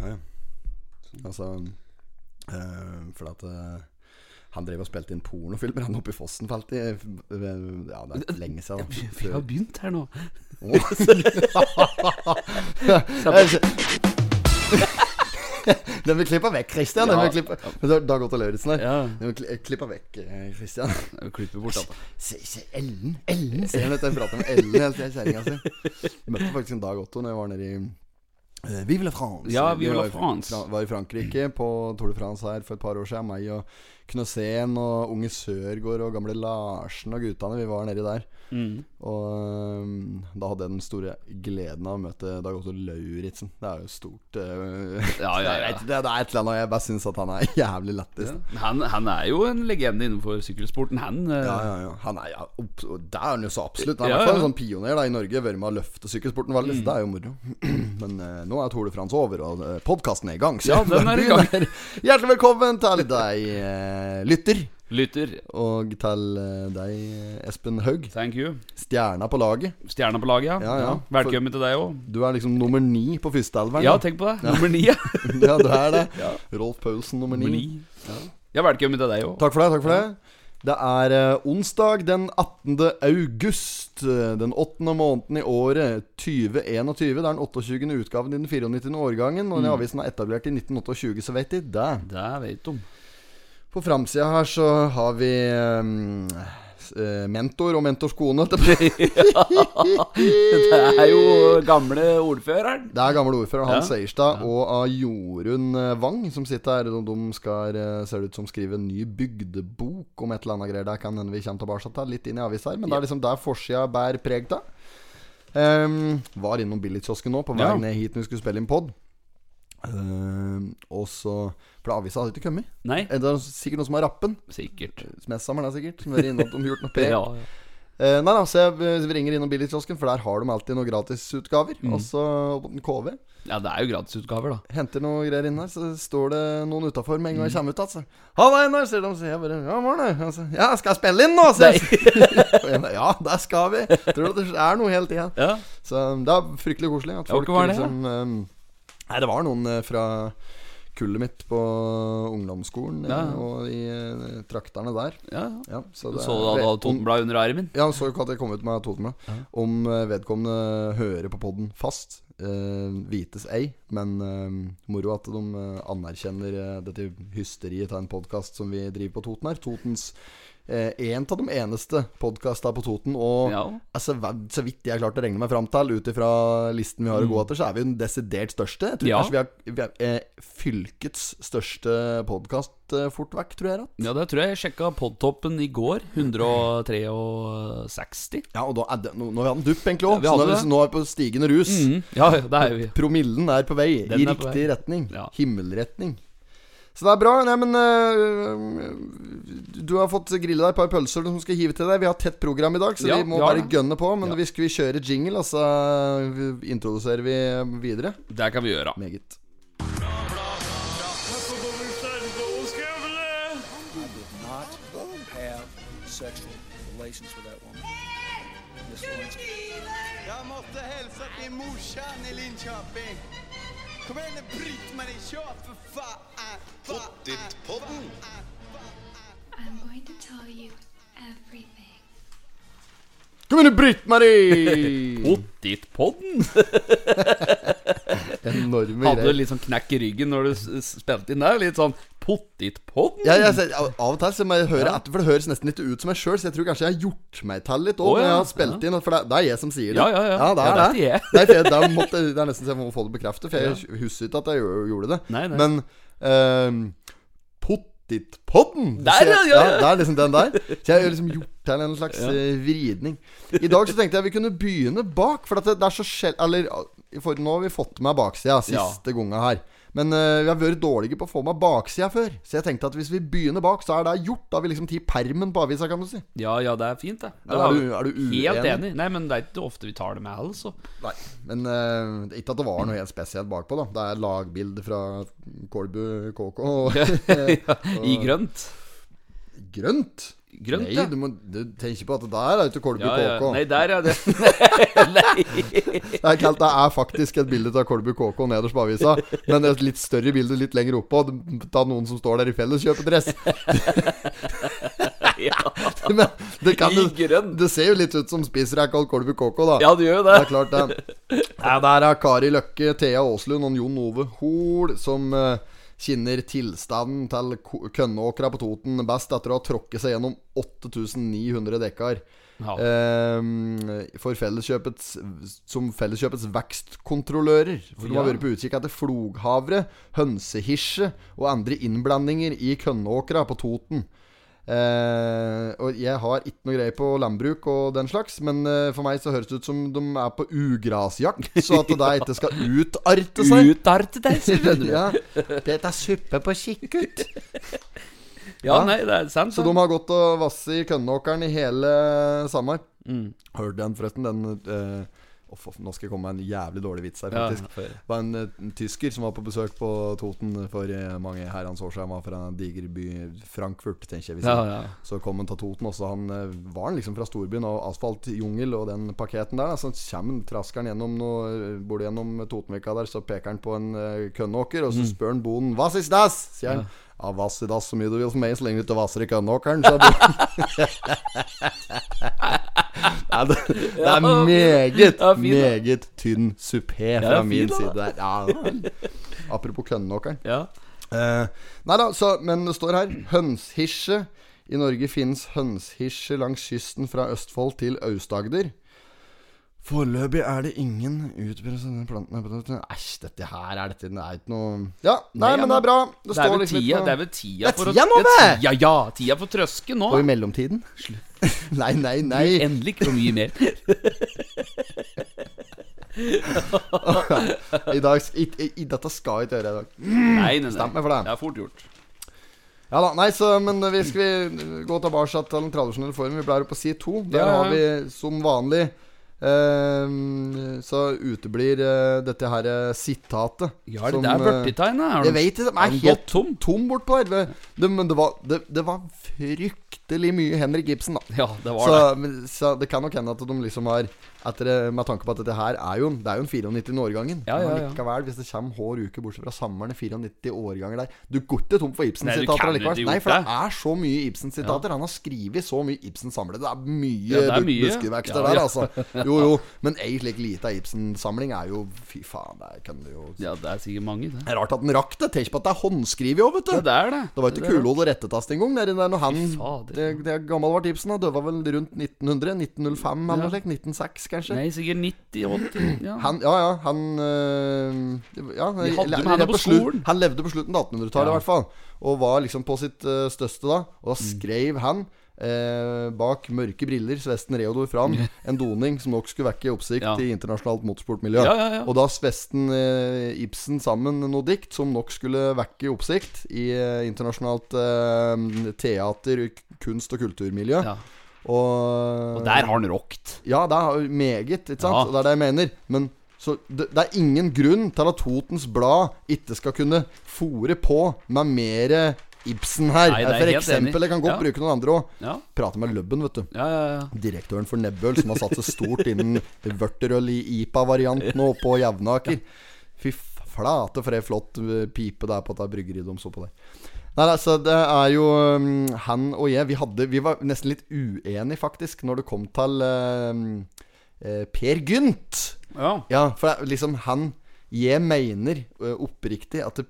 Ja, ja. Altså eh, For at eh, han drev og spilte inn pornofilmer han oppe i Fossen for alltid. Ja, det er lenge siden. Vi har begynt her nå. Den vil klippe vekk, Christian. Den vil klippe Dag Otto Lauritzen her. Ja. Den vil klippe vekk, eh, Christian. vil klipper bort alt. Se, se Ellen. Ellen ser du dette. Jeg prater med Ellen hele kjerringa si. Møtte faktisk en Dag Otto når jeg var nede i eh, Vive la France. Ja, Vive la France. Vi var i Frankrike på Tour de France her for et par år siden. Meg og Knøsen og Unge Sørgaard og gamle Larsen og guttene. Vi var nedi der. Mm. Og um, da hadde jeg den store gleden av å møte Dag Otto Lauritzen. Det er jo stort. Uh, Ja, ja, ja. Det, det er et eller annet Jeg bare syns at han er jævlig lættis. Han, han er jo en legende innenfor sykkelsporten, han. Uh... Ja, ja, ja. Han er, ja, opp, det er han jo så absolutt. Han er i hvert fall en sånn pioner da i Norge. Vært med å løfte sykkelsporten veldig. Mm. Det er jo moro. Men uh, nå er Tour de France over, og podkasten er i gang. Så Ja, den er i gang. Hjertelig velkommen til deg, lytter. Lytter. Og til eh, deg, Espen Haug. Thank you. Stjerna på laget. Stjerna på laget, ja. Ja, ja. Velkommen til deg òg. Du er liksom nummer ni på førsteelveren. Ja, tenk på det. Nummer ni. ja. ja, du er det. Ja. Rolf Paulsen nummer Nummer ni. Ja. Ja, velkommen til deg òg. Takk for det. takk for det Det er eh, onsdag den 18. august. eh, Den åttende måneden i året 2021. Det er den 28. utgaven i den 94. årgangen. Og den avisen er etablert i 1928, så vet de det. Det vet de. På framsida her så har vi um, mentor og mentors kone. Det er jo gamle ordføreren. Det er gamle ordfører Hans Ja. Seierstad og av Jorunn eh, Wang som sitter her. De skal, ser det ut som, skrive en ny bygdebok om et eller annet greier. Der kan hende vi kommer tilbake til litt inn i avisa her. Men det er liksom der forsida bærer preg av. Um, var innom billigkiosken nå på vei Ja. ned hit når vi skulle spille inn pod. Um, og så For avisa hadde ikke kommet. Nei, Eh, Det er sikkert noen som har rappen. sikkert. Smessammeren er sikkert. Som er innom har gjort noe. Ja, ja. Uh, nei da, så jeg eh, ringer innom billigkiosken, for der har de alltid noen gratisutgaver. Mm. Og så på den KV. ja, det er jo gratisutgaver, da. Henter noe greier inn her, så står det noen utafor med en gang jeg Mm. kommer ut. Altså. 'Halla, Einar', sier de. Så jeg bare 'Ja, det?' Altså, 'Ja, skal jeg spille inn nå?' sier jeg. Ja, der skal vi. Tror du det er noe hele tida? Ja. Så det er fryktelig koselig at Ja, folk hva var det, liksom eh, Nei, det var noen eh, fra kullet mitt på ungdomsskolen eh, Ja. og i trakterne der. ja. Ja, så Du det så er- du hadde om- Totenblad under armen? ja, så jo ikke at jeg kom ut med Totenblad. Om eh, vedkommende hører på podden fast, eh, vites ei. Men eh, moro at de eh, anerkjenner eh, dette hysteriet av en podkast som vi driver på Toten her. Totens eh, En av de eneste podkasta på Toten. Og Ja. altså, så vidt jeg har klart å regne meg fram til, ut ifra listen vi har å gå etter, så er vi den desidert største. Jeg tror Mm. Ja. kanskje vi er, vi er eh, fylkets største podkast eh, fort vekk, tror jeg. Rett. ja, det tror jeg jeg sjekka podtoppen i går. 163. Ja, og da er det, nå, nå har vi hatt en dupp, egentlig òg. Ja, så nå nå er vi på stigende rus. Mm, Ja, det er vi. Promillen er på vei Den i riktig vei. retning. Ja. Himmelretning. Så det er bra. Nei, men uh, Du har fått grille deg et par pølser som skal hive til deg. Vi har tett program i dag, så Ja, vi må ja. bare gønne på. Men Ja. vi skal vi kjøre jingle, og så introduserer vi videre. Det kan vi gjøre. Meget. Jag måste hälsa till morsan i Linköping. Kom igjen, bryt meg ikke opp, for fan! Pottit-podden! I'm going to tell you everything. Kom igjen, Britt-Marie! Pottitpodden! Enorme Hadde du greier. litt sånn knekk i ryggen når du s- s- spilte inn der? Litt sånn pottitpodden? Ja, jeg, ser- av av og til så må jeg høre etter, for det høres nesten litt ut som meg sjøl. Så jeg tror kanskje jeg har gjort meg til litt òg Å, når jeg ja, har spilt inn. For det, det er jeg som sier det. Ja, ja, ja. det Ja, er det er det. jeg. er, jeg, det, er måtte, det er nesten så jeg må få det bekreftet, for jeg husker ikke at jeg gjorde- det. Nei, nei. Men Pottitpodden! Der, ja, ja, ja. Det er liksom den der. Så jeg har liksom gjort til en slags eh, vridning. I dag så tenkte jeg vi kunne begynne bak, for det, er så sjel... Eller nå har vi fått med baksida siste gangen her. Men uh, vi har vært dårlige på å få med baksida før. Så jeg tenkte at hvis vi begynner bak, så er det gjort. Da har vi liksom tatt permen på avisa, kan du si. Ja, ja, det er fint, det. det er du- er du Helt enig. Nei, men det er ikke ofte vi tar det med, altså. Nei, men uh, ikke at det var noe helt spesielt bakpå, da. Det er lagbilde fra Kolbu KK. Og, ja, I grønt. grønt. Grønt, Nei, du må du tenker på at det der er ikke Kolby Ja, ja. KK. Nei, der er det. Nei. Det er, det er faktisk et bilde av Kolby KK nederst på avisa, men et litt større bilde litt lenger oppå av noen som står der i felleskjøpedress. Ja. Men det, kan, I det, grønn. det ser jo litt ut som spissrekk av Kolby KK, da. ja, det gjør jo Det det. er klart, det. Ja, der er Kari Løkke, Thea Aaslund og Jon Ove Hoel som eh, kjenner tilstanden til Kønnåkra på Toten best etter å ha tråkket seg gjennom 8900 dekar. Ja. Eh, for felleskjøpets Som felleskjøpets vekstkontrollører. For de har vært på utkikk etter floghavre, hønsehisje og andre innblandinger i Kønnåkra på Toten. Eh, og jeg har ikke noe greie på landbruk og den slags, men eh, for meg så høres det ut som de er på ugrasjakt, så at det ikke skal utarte seg. Utarte deg, skjønner du. Ja, Dette er suppe på kikkut. Ja, nei, det er sant. Så de har gått og vasset i Kønnåkeren i hele sommer. Mm. Hørte den forresten, den eh, Uff, nå skal jeg komme med en jævlig dårlig vits her, faktisk. Ja, Det var en, eh, en tysker som var på besøk på Toten for eh, mange herrens år siden. Han var fra en diger by, Frankfurt, tenker jeg Ja, ja. Så kom han til Toten også. Han eh, var han liksom fra storbyen og asfaltjungel og den paketen der. Så kommer han traskeren gjennom noe, bor du gjennom Totenvika der, så peker han på en uh, kønnåker, og så Mm. spør han bonden 'Hva is das?' sier han. Ja, vass i dass så mye du vil for meg, så lenge du ikke vasser i kønnåkeren, sa bonden. ja, det, det er meget, Ja, fin, meget tynn supé Ja, fra fin, min da. side der. Ja, apropos kønnåkeren. ja. Eh, nei da, så, men det står her Hønshisje. I Norge finnes hønshisje langs kysten fra Østfold til Aust-Agder. Foreløpig er det ingen utbredelse av denne planten. Æsj, dette her er dette Det er ikke noe Ja, nei, Nei, men det er bra. Det, Det er står vel liksom tida, det er vel tida Det er tida nå, det er tida- Ja, ja, tida for trøske nå. Og i mellomtiden? nei, nei, nei. Endelig ikke så mye mer. I dag i, i, Dette skal jeg ikke gjøre i dag. Nei, nei. Stem meg for det. Det er fort gjort. Ja da, nei, så, men vi skal vi gå tilbake til den tradisjonelle formen. Vi pleier på si to. Der Ja, har vi som vanlig Um, Så uteblir uh, dette her uh, sitatet. Ja, er det som, der eh, det De Har er helt tom? tom bortpå her. Det, det, men det var, det, det var fryktelig mye Henrik Ibsen, da. Ja, det var Så, det. så det kan nok hende at de liksom har etter, Med tanke på at dette her er jo Det er jo en 94-årgangen. Ja, ja, ja. Likevel, hvis det kommer hver uke bortsett fra sommeren 94-årganger der Du går ikke tom for Ibsen-sitater allikevel. Nei, for det er så mye Ibsen-sitater. Han har skrevet så mye Ibsen-samlet. Det er mye, Ja, det mye. buskevekster der, altså. Jo, jo. Men ei slik lita Ibsen-samling er jo Fy faen, det kan du jo Ja, det er sikkert mange, det. Det er rart at den rakk det. Tenk på at det er håndskrevet òg, vet du. Ja, det er det. Det var ikke er og rettetast engang. Når han fader. Det, det er gammel var Ibsen. Han Døde vel rundt 1900? 1905 eller noe Ja. slikt? 1906, kanskje? Nei, sikkert 90-80. Ja. Han, ja, ja, han øh, Ja, Vi hadde med han på skolen. Han levde på slutten av 1800-tallet, Ja. i hvert fall. Og var liksom på sitt øh, største da. Og da Mm. skrev han eh, bak mørke briller, Svesten Reodor Fram, en doning som nok skulle vekke oppsikt Ja. i internasjonalt motorsportmiljø. Ja, ja. Og da Svesten eh, Ibsen sammen noe dikt som nok skulle vekke oppsikt i eh, internasjonalt eh, teater, kunst- og kulturmiljø. Ja. Og, Og der har han rocket. Ja, det er meget, ikke sant? Ja. Det er det jeg mener. Men så det, det er ingen grunn til at Totens Blad ikke skal kunne fòre på med mer Ibsen her. Nei, For eksempel. Jeg kan godt Ja. bruke noen andre òg. Ja, Prate med Løbben, vet du. ja, ja. ja. Direktøren for Nebbøl, som har satt seg stort innen vørterøl i IPA-variant nå på Jevnaker. Fy flate for ei flott uh, pipe det er på dette bryggeriet de så på der. Nei, altså, det er jo um, Han og jeg, vi hadde Vi var nesten litt uenige, faktisk, når det kom til um, uh, Per Gynt. ja. Ja, for liksom han Jeg mener uh, oppriktig at det,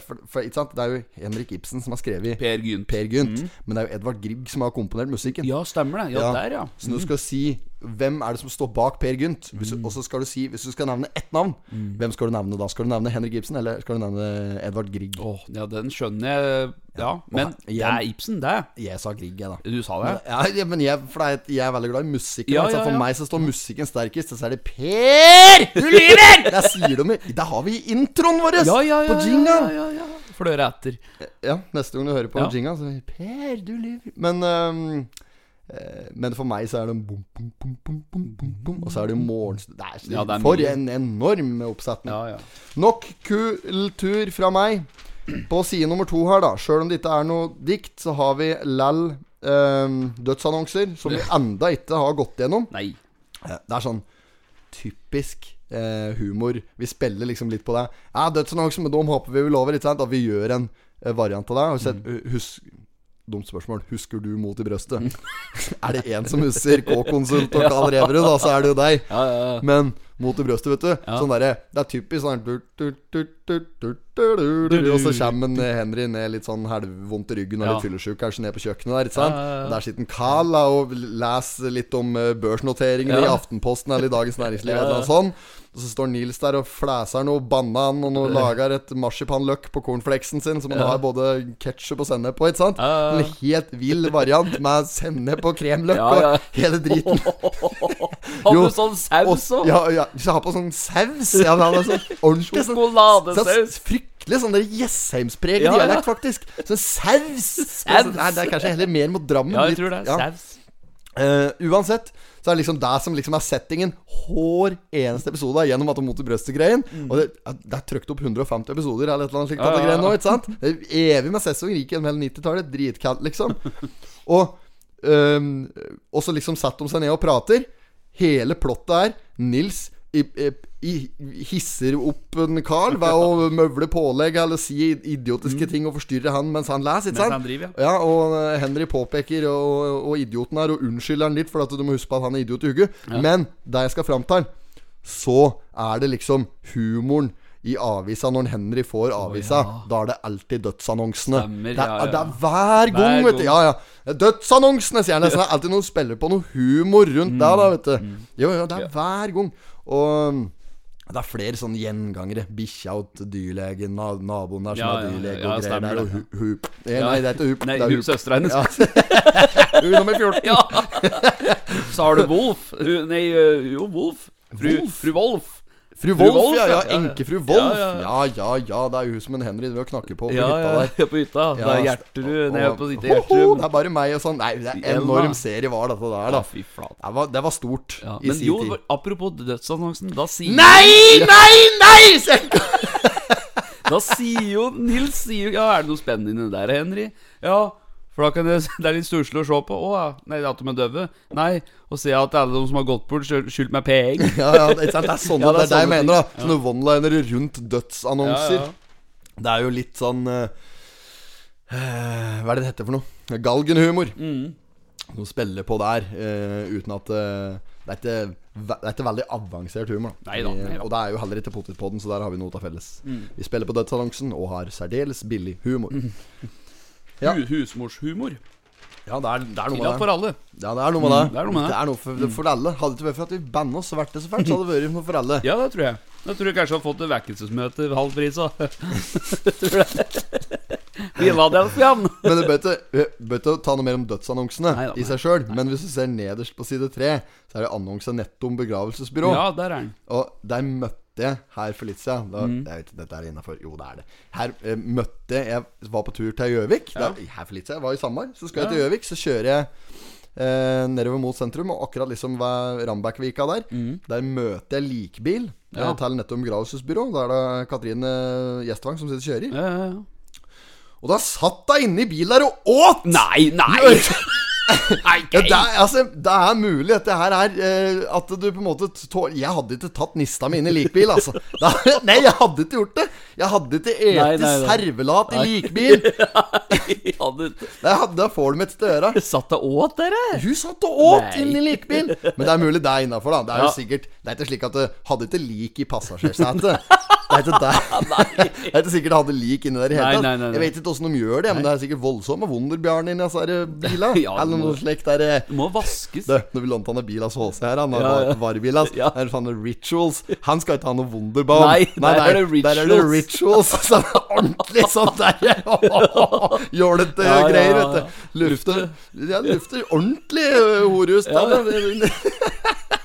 for, for, ikke sant? det er jo Henrik Ibsen som har skrevet Per Gynt. Per Gynt. Men det er jo Edvard Grieg som har komponert musikken. Ja, stemmer det. Ja, Ja. der, ja. Så du skal si hvem er det som står bak Per Gynt. Hvis du- Og så skal du si Hvis du skal nevne ett navn, hvem skal du nevne da? Skal du nevne Henrik Ibsen, eller skal du nevne Edvard Grieg? Åh, ja, den skjønner jeg. Ja, men det er Ibsen, det. Jeg sa Grieg, jeg, da. Du sa det? Ja, ja, men jeg, for det er, jeg er veldig glad i musikken. Ja, ja, For meg så står musikken sterkest, og så er det Per! Du lyver! Der sier de Det har vi introen vår! Ja, ja, ja. på ja, jingle. ja, ja, du høre etter. Ja, neste gang du hører på Ja. jinga, så Per, du lyver. Men eh, men for meg så er det bom, bom, bom, bom, bom, bom, bom. Og så er det jo morgenstund Ja, for en enorm oppsetning. Ja, ja. Nok kultur fra meg. På side nummer to her, da. Sjøl om det ikke er noe dikt, så har vi lall eh, dødsannonser som vi enda ikke har gått gjennom. Nei. Eh, Det er sånn typisk eh, humor. Vi spiller liksom litt på det. Ja, dødsannonser, men dem håper vi vil over, ikke sant? At vi gjør en eh, variant av det. Mm. husk, dumt spørsmål. Husker du mot i brøstet? Mm. er det én som husker K-konsult og Karl Reverud, da, så er det jo deg. Ja, ja, ja. Men mot i brøstet, vet du. Sånn der, det er typisk sånn Og så kommer eh, Henry ned litt sånn halvvondt i ryggen og litt fyllesyk, kanskje ned på kjøkkenet der. Ikke sant? Der sitter Carl og leser litt om eh, børsnoteringer i Aftenposten eller i Dagens Næringsliv eller noe sånt. Og så står Nils der og flæser noe banan og noe lager et marsipanløk på cornflakesen sin, som han har både ketsjup og sennep på, ikke sant. Ja, ja, ja. En helt vill variant med sennep og kremløk Ja, ja. og hele driten. Har du sånn saus òg? Ja, ja. Jeg har på sånn saus Ja, men han er sånn ordentlig sånn, Sjokoladesaus. sånn Fryktelig sånn Jessheimspreget Ja, ja. dialekt, faktisk. Sånn saus. Saus. Nei, det er kanskje heller mer mot Drammen. Ja, jeg tror det. ja. Saus. Uh, uansett så er det liksom det som liksom er settingen hver eneste episode gjennom at mot brøstet-greien. Og det, det er trykt opp 150 episoder eller et eller annet slikt. Mm. Ja, ja, ja. nå, ikke sant? Det er evig med sesonger gikk gjennom hele 90-tallet. Dritkalt, liksom. Og um, så liksom setter de seg ned og prater. Hele plottet er Nils i, i, hisser opp en Carl ved å møvle pålegg eller si idiotiske ting og forstyrre han mens han leser. Ikke Mm. Sant? han driver, ja. Og eh, Henry påpeker og, og idioten her og unnskylder han litt, for at du må huske på at han er idiot i hugget. Men det jeg skal fram til, så er det liksom humoren i avisa når Henry får avisa. Da er det alltid dødsannonsene. Stemmer, det, er, ja, ja. det er hver gang, Hver vet du. Ja, ja. Dødsannonsene, sier han nesten. Det er alltid noen spiller på noe humor rundt Mm. der, da, vet du. Jo, jo, det er hver gang. Og um, det er flere sånne gjengangere. Bikkja og dyrlegen, na naboen der som Ja, er dyrlege ja, og greier der. Og det. hu hup. Eh, Nei, det er ikke hup. Nei, det hun søstera hennes. Ja. Hun nummer 14. Ja. Så har du Wolf. Hun- Nei, jo, Wolf. Fru Wolf? Fru Wolf. Fru Wolf, ja. ja ja, ja. Enkefru Wolf. Ja, Ja, ja, ja. Det er jo hun som en Henry driver og knakker på på Ja, hytta ja, der. på hytta. Det er Ja, Gjertrud Nei, på sitt Gjertrud. Det er bare meg og sånn. Nei, det er enorm serie var dette der, da. fy. Det var, det var stort Ja, i men sin jo, apropos dødsannonsen, da sier Nei, nei, nei! Da sier jo Nils sier, jo, Ja, er det noe spennende der, Henry? Ja, for da kan det, det er litt stusslig å se på. Å ja. Nei, at de er døve? Nei. Og se at alle de som har gått bort, skyld- skyldt meg penger. Ja, ja, det, det er sånne, Ja, det er det jeg mener, da. ting. Sånne one-linere rundt dødsannonser. Ja, ja. Det er jo litt sånn uh, Hva er det det heter for noe? Galgenhumor. Mm. Noe spiller på der uh, uten at uh, det, er ikke, det er ikke veldig avansert humor. Da. Neida, neida. Mm. Og det er jo heller ikke Potetpodden, så der har vi noe til felles. Vi spiller på dødsannonsen og har særdeles billig humor. Ja. Hu- Husmorshumor. Ja, det er, det er noe Tillatt med det. for alle. Ja, det er noe med det. Mm, det er noe med det. Det er noe for, for alle. Hadde det ikke vært for at vi banna oss og vært det så fælt, så hadde det vært noe for alle. Ja, det tror jeg. Da tror jeg kanskje jeg har fått et vekkelsesmøte halv pris òg. Men du bør ikke, ta noe mer om dødsannonsene Nei da, i seg sjøl. Men hvis du ser nederst på side tre, så er det annonse netto om begravelsesbyrå. Ja, der er den. Og der møtte jeg her for litt siden da, Mm. Jeg vet ikke, dette er innafor. Jo, det er det. Her eh, møtte jeg var på tur til Gjøvik. Ja. Er- Her for litt siden. Jeg var i Samar. Så skal jeg til Gjøvik. Så kjører jeg eh, nedover mot sentrum, og akkurat liksom ved Rambækkvika der, der møter jeg likbil Mm. Ja. eh, til nettopp om begravelsesbyrå. Da er det Katrine Gjestvang som sitter og kjører. Ja, ja, ja. Og da satt hun inne i bilen der og åt! Nei, nei! Nei, Ja, det, er, altså, det er mulig dette her er uh, At du på en måte tå- Jeg hadde ikke tatt nista mi inn i likbil, altså. Da, nei, jeg hadde ikke gjort det. Jeg hadde ikke Nei, nei, nei. servelat i likbil. Jeg Da, da får du meg til øra. satt deg åt, dere? Hun satt og åt inn i likbil. Men det er mulig det er innafor, da. Det er jo Ja. sikkert Det er ikke slik at du hadde ikke lik i passasjersetet. Det er ikke der. Det er ikke sikkert det hadde lik inni der i hele tatt. nei, nei. Jeg vet ikke åssen de gjør det, men det er sikkert voldsomt Wunderbjørn inni disse her bilene. Eller må- noe slikt der. eh, Det må vaskes. Du, når vi lånte han en bil av HC her, han har Ja, ja. det er sånne rituals. Han skal ikke ha noe Wunderbaum. Nei, der er det rituals. Der er det rituals. sånn ordentlig sånn der jålete Ja, greier, vet du. Lufter Ja, lufter ordentlig øh, horehus. Ja.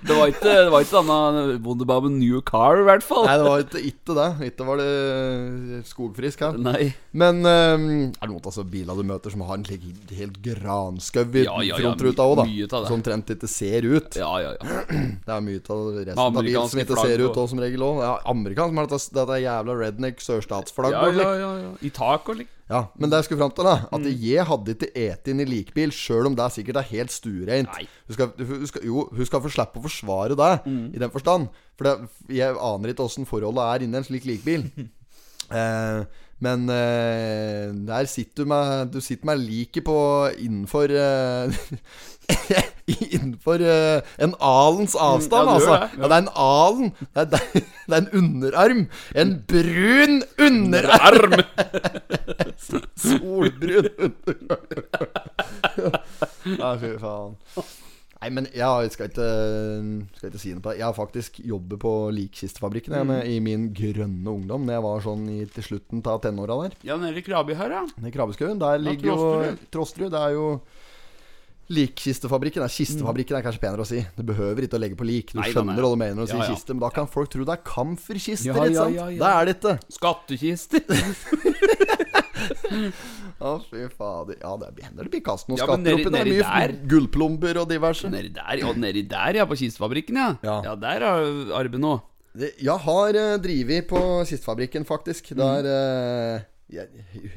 Det var ikke, det var ikke denne Wunderbaben New Car, i hvert fall. Nei, det var ikke, ikke det. Ikke var det skogfrisk her. Nei. Men um, er det noen altså, biler du møter som har en slik helt granskau i Ja, ja, ja, frontruta òg, da? Som omtrent ikke ser ut. Ja, ja, ja. Det er mye av resten av bilen som ikke ser ut òg, som regel òg. Ja, amerikansk, men dette, dette jævla redneck sørstatsflagg. Ja, ja, ja, ja. I tak og lik. Ja, men det jeg skulle fram til, da At Mm. jeg hadde ikke et inn i likbil, sjøl om det sikkert er helt stuereint. Hun skal, hun skal, jo, hun skal få slippe å forsvare det, Mm. i den forstand. For det, jeg aner ikke åssen forholdet er inni en slik likbil. eh, men eh, der sitter du med Du sitter med liket på innenfor eh, Innenfor uh, en alens avstand, ja, altså. det, ja. Ja, det er en alen. Det er, det er- det er en underarm. En brun underarm! Solbrun Nei, fy faen. Nei, men jeg skal ikke, skal ikke si noe på det. Jeg har faktisk jobbet på Likkistefabrikken Mm. i min grønne ungdom. Når jeg var sånn i, til slutten av tenåra der. Ja, nede i Krabi her, ja. I Krabbeskauen. Der ligger jo. Trosterud. Det er jo Likkistefabrikken. er kistefabrikken er kanskje penere å si. Du behøver ikke å legge på lik. Du Nei, skjønner hva du mener når du sier ja. kiste, men da kan folk tro det er kamferkister, Ja, ikke ja, sant? ja, ja. Det er det ikke. Skattkister. Å, fy fader. Ja, det hender det blir kastet noen Ja, skatter oppi der. Mye der- gullplomber og diverse. Nedi der, ja, nedi der, ja. På kistefabrikken, ja. Ja. Ja, der er arbeid nå. Jeg har uh, drevet på kistefabrikken, faktisk. Mm. Der eh, jeg,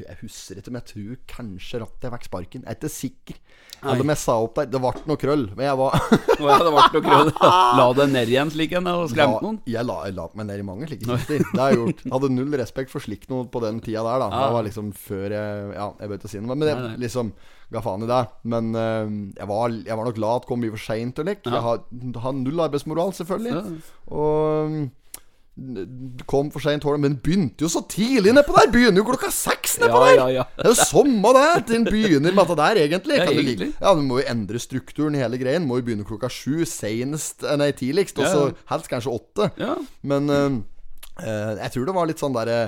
jeg husker ikke, men jeg tror kanskje rattet jeg fikk sparken. Jeg er ikke sikker. Eller om jeg sa opp der. Det ble noe krøll. Men jeg var oh, ja, det ble noe krøll. La det ned igjen slik en og skremte noen. Jeg la, jeg la meg ned i mange slike kister. Det har jeg gjort. Jeg hadde null respekt for slikt noe på den tida der, da. Ja. Det var liksom før jeg Ja, jeg bør ikke si noe, men jeg Nei, nei. liksom ga faen i det. Men uh, jeg, var, jeg var nok glad at det kom mye for seint og lik. Ja. Jeg har, har null arbeidsmoral, selvfølgelig. Og kom for seint, men begynte jo så tidlig nedpå der! Begynner jo klokka seks nedpå Ja, der! ja, ja. Det er jo samme det! Den begynner med dette der, egentlig. Kan ja, egentlig. Du, ja, Du må jo endre strukturen i hele greien. Må jo begynne klokka sju, senest eh, Nei, tidligst. Og så helst kanskje åtte. Ja. Men uh, jeg tror det var litt sånn derre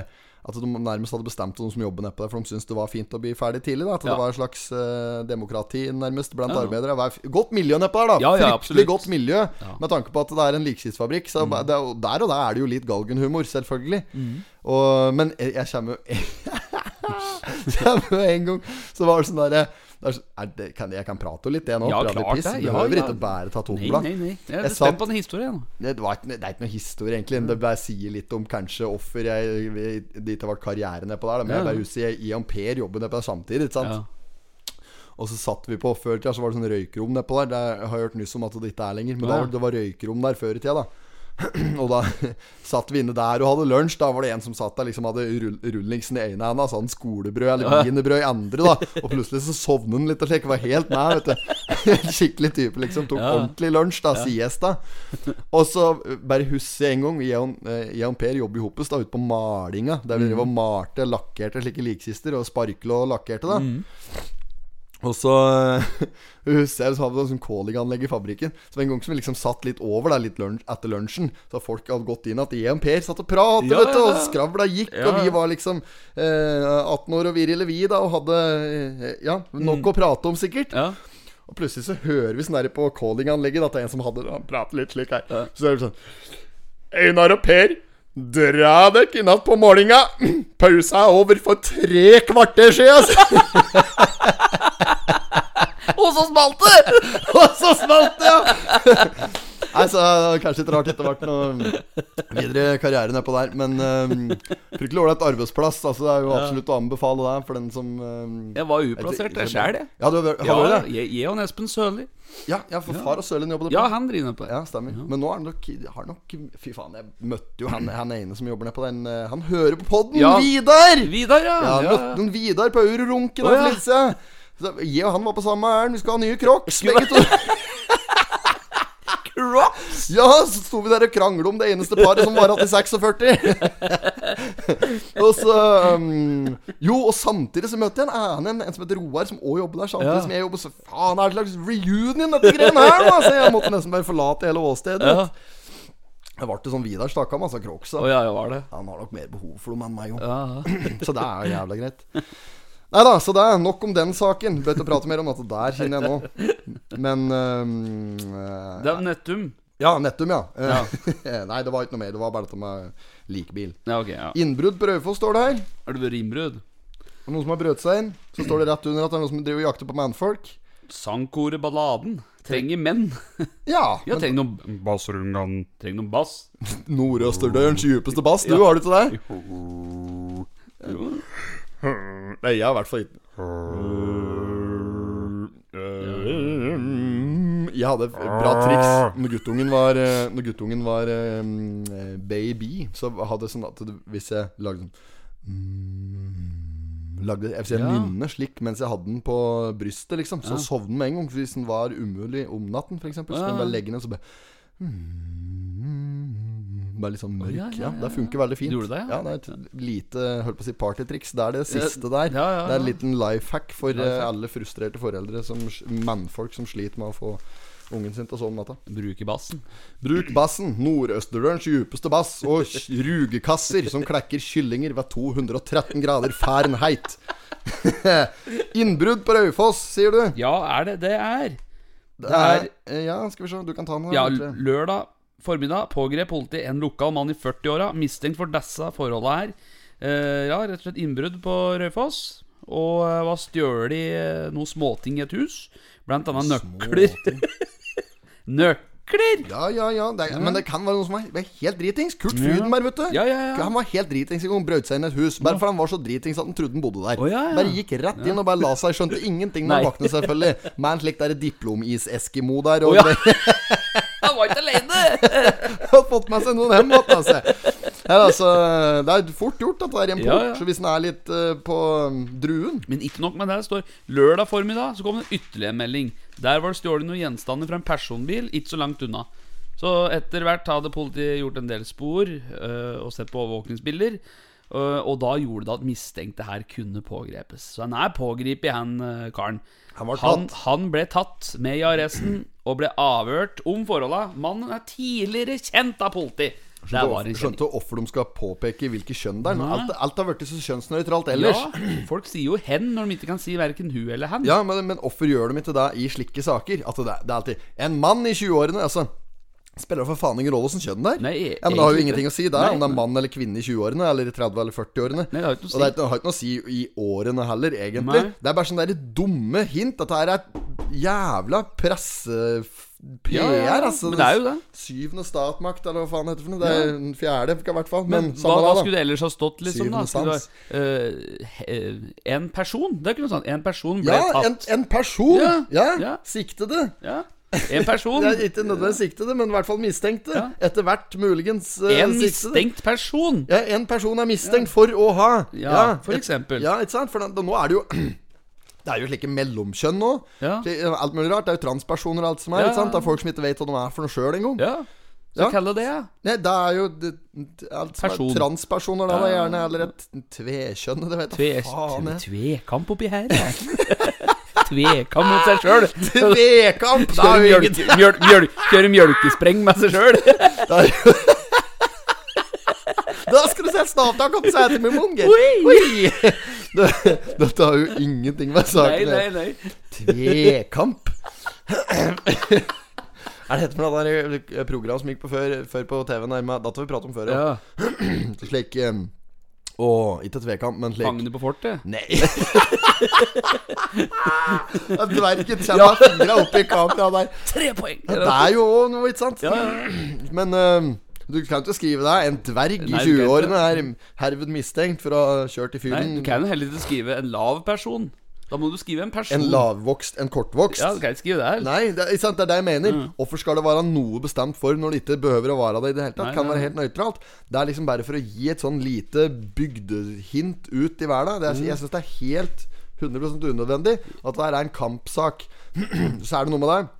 at de nærmest hadde bestemt noen som jobber nedpå der, for de syntes det var fint å bli ferdig tidlig. da At Ja. det var et slags uh, demokrati nærmest blant Ja. arbeidere. Det Godt miljø nedpå der, da. Ja, Fryktelig absolutt. godt miljø, med tanke på at det er en likkistfabrikk. Så det er, der og der er det jo litt galgenhumor, selvfølgelig. Mm. Og, men jeg, jeg Kommer jo en gang Så var det sånn derre det det, kan, Jeg kan prate litt, det nå. Ja, prate klart piss. det. Behøver ja. ikke bære ta Nei, nei, nei. Jeg er spent på den historien. nå. Det, var det er ikke noe historie, egentlig. Det bare sier litt om kanskje offer jeg det ikke ble karriere nedpå der. Men Ja. jeg bare husker jeg, I og Per jobber nedpå der samtidig. Ikke sant? Ja. Og så satt vi på Før i tida så var det sånn røykerom nedpå der. Det har jeg hørt nyss om at det ikke er lenger. Men Ja. da, det var røykerom der før i tida, da. og da satt vi inne der og hadde lunsj. Da var det en som satt der liksom hadde rull, rullingsen i ene hendene, sånn skolebrød eller Ja. wienerbrød i andre. da Og plutselig så sovnet han litt og slik. Var helt nær, vet du. Skikkelig type, liksom. Tok Ja. ordentlig lunsj, da. Siesta. Og så bare husker jeg en gang Jeg og, eh, jeg og Per jobber i Hoppes da ute på malinga. Der vi Mm. drev og malte, lakkerte slike likkister. Og sparkla og lakkerte, da. Mm. Og så husker jeg så hadde vi sånn callinganlegg i fabrikken. Så en gang som vi liksom satt litt over der litt lunsj, etter lunsjen, så folk hadde gått inn at jeg og Per satt og pratet, Ja, vet du, og skravla gikk. Ja, Og vi var liksom eh, 18 år og virile, vi, da, og hadde eh, ja, nok å prate om, sikkert. Ja. Og plutselig så hører vi sånn der på callinganlegget at det er en som hadde Han prater litt slik her. Ja. Så er det sånn Einar og Per, dra dere i natt på målinga. Pausa er over for tre kvarter siden. Og så smalt det! Og så smalt det, ja! Nei, så Kanskje ikke rart etter hvert noe videre karriere nedpå der. Men um, fryktelig ålreit arbeidsplass. Altså, det er jo absolutt å anbefale det for den som um, Jeg var uplassert der sjøl, jeg. Ja, du har har du det? jeg, jeg og Espen Sørli. Ja, ja, for far og Sørlien jobber der. Ja, han driver på. Ja, stemmer. Men nå er han nok, har nok Fy faen, jeg møtte jo han, han ene som jobber nede på den eh, Han hører på podden! Ja. Vidar! Vidar, ja. Ja, ja. møtte en Vidar på Eurorunken oh, ja. for litt siden. Så Jeg og han var på samme ærend. Vi skal ha nye Crocs, begge to. Crocs! Ja, så sto vi der og kranglet om det eneste paret som var igjen i 46. og så um, Jo, og samtidig så møtte jeg en annen, en som heter Roar, som òg jobber der samtidig Ja. som jeg jobber. Så faen, er det slags reunion, dette greiene her, da? Så jeg måtte nesten bare forlate hele åstedet. Ja. Det ble sånn Vidar stakk av masse Crocs. Oh, ja, ja, var det. Han har nok mer behov for dem enn meg òg. Ja. Så det er jo jævla greit. Nei da, så det er nok om den saken. Bør ikke prate mer om dette der, kjenner jeg nå. Men øh, Det er Nettum. Ja, Nettum, ja. ja. Nei, det var ikke noe mer. Det var bare dette med likebil. Ja, ok, ja. Innbrudd på Raufoss står det her. Er det vært innbrudd? Noen som har brøt seg inn. Så står det rett under at det er noen som driver og jakter på mannfolk. Sangkoret Balladen trenger menn. Ja. Ja, men trenger noen bassrungan. Trenger noen bass. Nordøsterdørens djupeste bass. Du, har du til det? Nei, jeg har i hvert fall ikke Jeg hadde et bra triks når guttungen var eh, Når guttungen var eh, baby. Så hadde jeg sånn at hvis jeg lagde sånn Lagde jeg, jeg Ja. nynne slik mens jeg hadde den på brystet, liksom. Så sovner den med en gang. Hvis den var umulig om natten, f.eks., så kunne Ja. jeg bare legge den og så bare mm, Bare litt sånn mørk. ja, ja, ja, Det funker veldig fint. Gjorde det, ja? Det er et lite holdt på å si partytriks. Det er det siste der. Det er en liten life hack for eh, alle frustrerte foreldre, som, mannfolk som sliter med å få ungen sin til å sove om natta. Bruker bassen. Bruk bassen. Nordøsterdørens djupeste bass. Og rugekasser som klekker kyllinger ved 213 grader Fahrenheit. Innbrudd på Raufoss, sier du? Ja, er det det er? Det er, eh, ja, skal vi se. Du kan ta den. Ja, lørdag formiddag pågrep politiet en lokal mann i 40-åra mistenkt for disse forholda her. Eh, ja, rett og slett innbrudd på Raufoss. Og eh, var stjålet eh, noen småting i et hus. Blant annet nøkler. nøkler! Ja, ja, ja. Det er, men det kan være noen som er helt dritings. Kurt Frydenberg, vet du. Ja, ja, ja. Han var helt dritings en gang. Brøt seg inn i et hus. Bare fordi han var så dritings at han trodde han bodde der. Oh, ja, ja. Bare gikk rett inn og bare la seg. Skjønte ingenting når han våknet, selvfølgelig. Med en slik diplomis-eskimo der. Og oh, ja. Han var ikke alene! har fått med seg noen hjem igjen, altså. Altså. Det er fort gjort at det er en port. Ja, ja. Så hvis den er litt uh, på um, druen Men ikke nok med det. Det står lørdag formiddag så kom det en ytterligere melding. Der var det stjålet noen gjenstander fra en personbil ikke så langt unna. Så etter hvert hadde politiet gjort en del spor øh, og sett på overvåkningsbilder. Øh, og da gjorde det at mistenkte her kunne pågrepes. Så han er pågrepet, han øh, karen. Han var han, han ble tatt med i arresten og ble avhørt om forholda. Mannen er tidligere kjent av politi. Det var en. Skjønte hvorfor de skal påpeke hvilke kjønn det er. Alt, alt har blitt så kjønnsnøytralt ellers. Ja, folk sier jo 'hen' når de ikke kan si verken hun eller 'han'. Ja, men, men hvorfor gjør de ikke det i slike saker? At det, det er alltid En mann i 20-årene, altså. Spiller det for faen ingen rolle åssen kjønn det er. Nei, ja, men det har jo ingenting å si, der, Nei, Om det er mann eller kvinne i 20-årene, eller i 30- eller 40-årene. Nei, det har ikke noe å Og det har ikke noe å si i årene heller, egentlig. Nei. Det er bare sånne der dumme hint. Dette her er jævla presse-PR, Ja, ja, ja. altså. Men det er jo det. Syvende statmakt, eller hva faen det heter for noe. Det er den fjerde, i hvert fall. Men Men, hva, hva skulle det ellers ha stått, liksom? da? Skulle det, he- en person? Det er ikke noe sånt. En person ble Ja, en, tatt. en person! Ja, Ja, ja. siktede. Ja. En person. Det er ikke nødvendigvis siktede, men i hvert fall mistenkte. Ja. Etter hvert muligens eh, En mistenkt person. Ja, en person er mistenkt for å ha. Ja, for et- eksempel. Ja, ikke sant? For da, nå er det jo Det er jo slike mellomkjønn nå. Ja. Alt mulig rart. Det er jo transpersoner og alt som er. Ja. Ikke sant? Det er folk som ikke vet hva de er for noe sjøl engang. Ja. Så Ja. kall det det, ja. Nei, det er jo det, alt som Person. er transpersoner, da, Ja. da gjerne. Eller et tvekjønn. Det vet jeg faen. tve, tvekamp oppi her. Tvekamp mot seg sjøl. Tvekamp! Kjøre, mjølk, mjølk, kjøre mjølkespreng med seg sjøl. Da skal du se et stavtak opp setet med. Oi. Oi! Det- Dette har jo ingenting med saken å gjøre. Tvekamp. Er det heter for det der program som gikk på før, før på TV-en? Dette har vi pratet om før. Ja. Ja. Slik um, Å, ikke tvekamp, men slik Fangene på fortet. Nei. Dvergen kommer med fingra opp i kameraet der. Tre poeng! Det er jo noe, ikke sant? Ja, ja. Men uh, du kan ikke skrive deg En dverg i Nei, du kan 20-årene er herved mistenkt for å ha kjørt i fyren. du kan heller ikke skrive en lav person. Da må du skrive en person. En lavvokst, en kortvokst. Ja, du kan ikke skrive det her. Nei, det er, sant, det er det jeg mener. Hvorfor skal det være noe bestemt for når det ikke behøver å være det i det hele tatt? Nei, kan nei, være helt nøytralt. Det er liksom bare for å gi et sånn lite bygdehint ut i verden. Det er, Mm. Jeg syns det er helt 100 unødvendig at det er en kampsak. Så er det noe med det.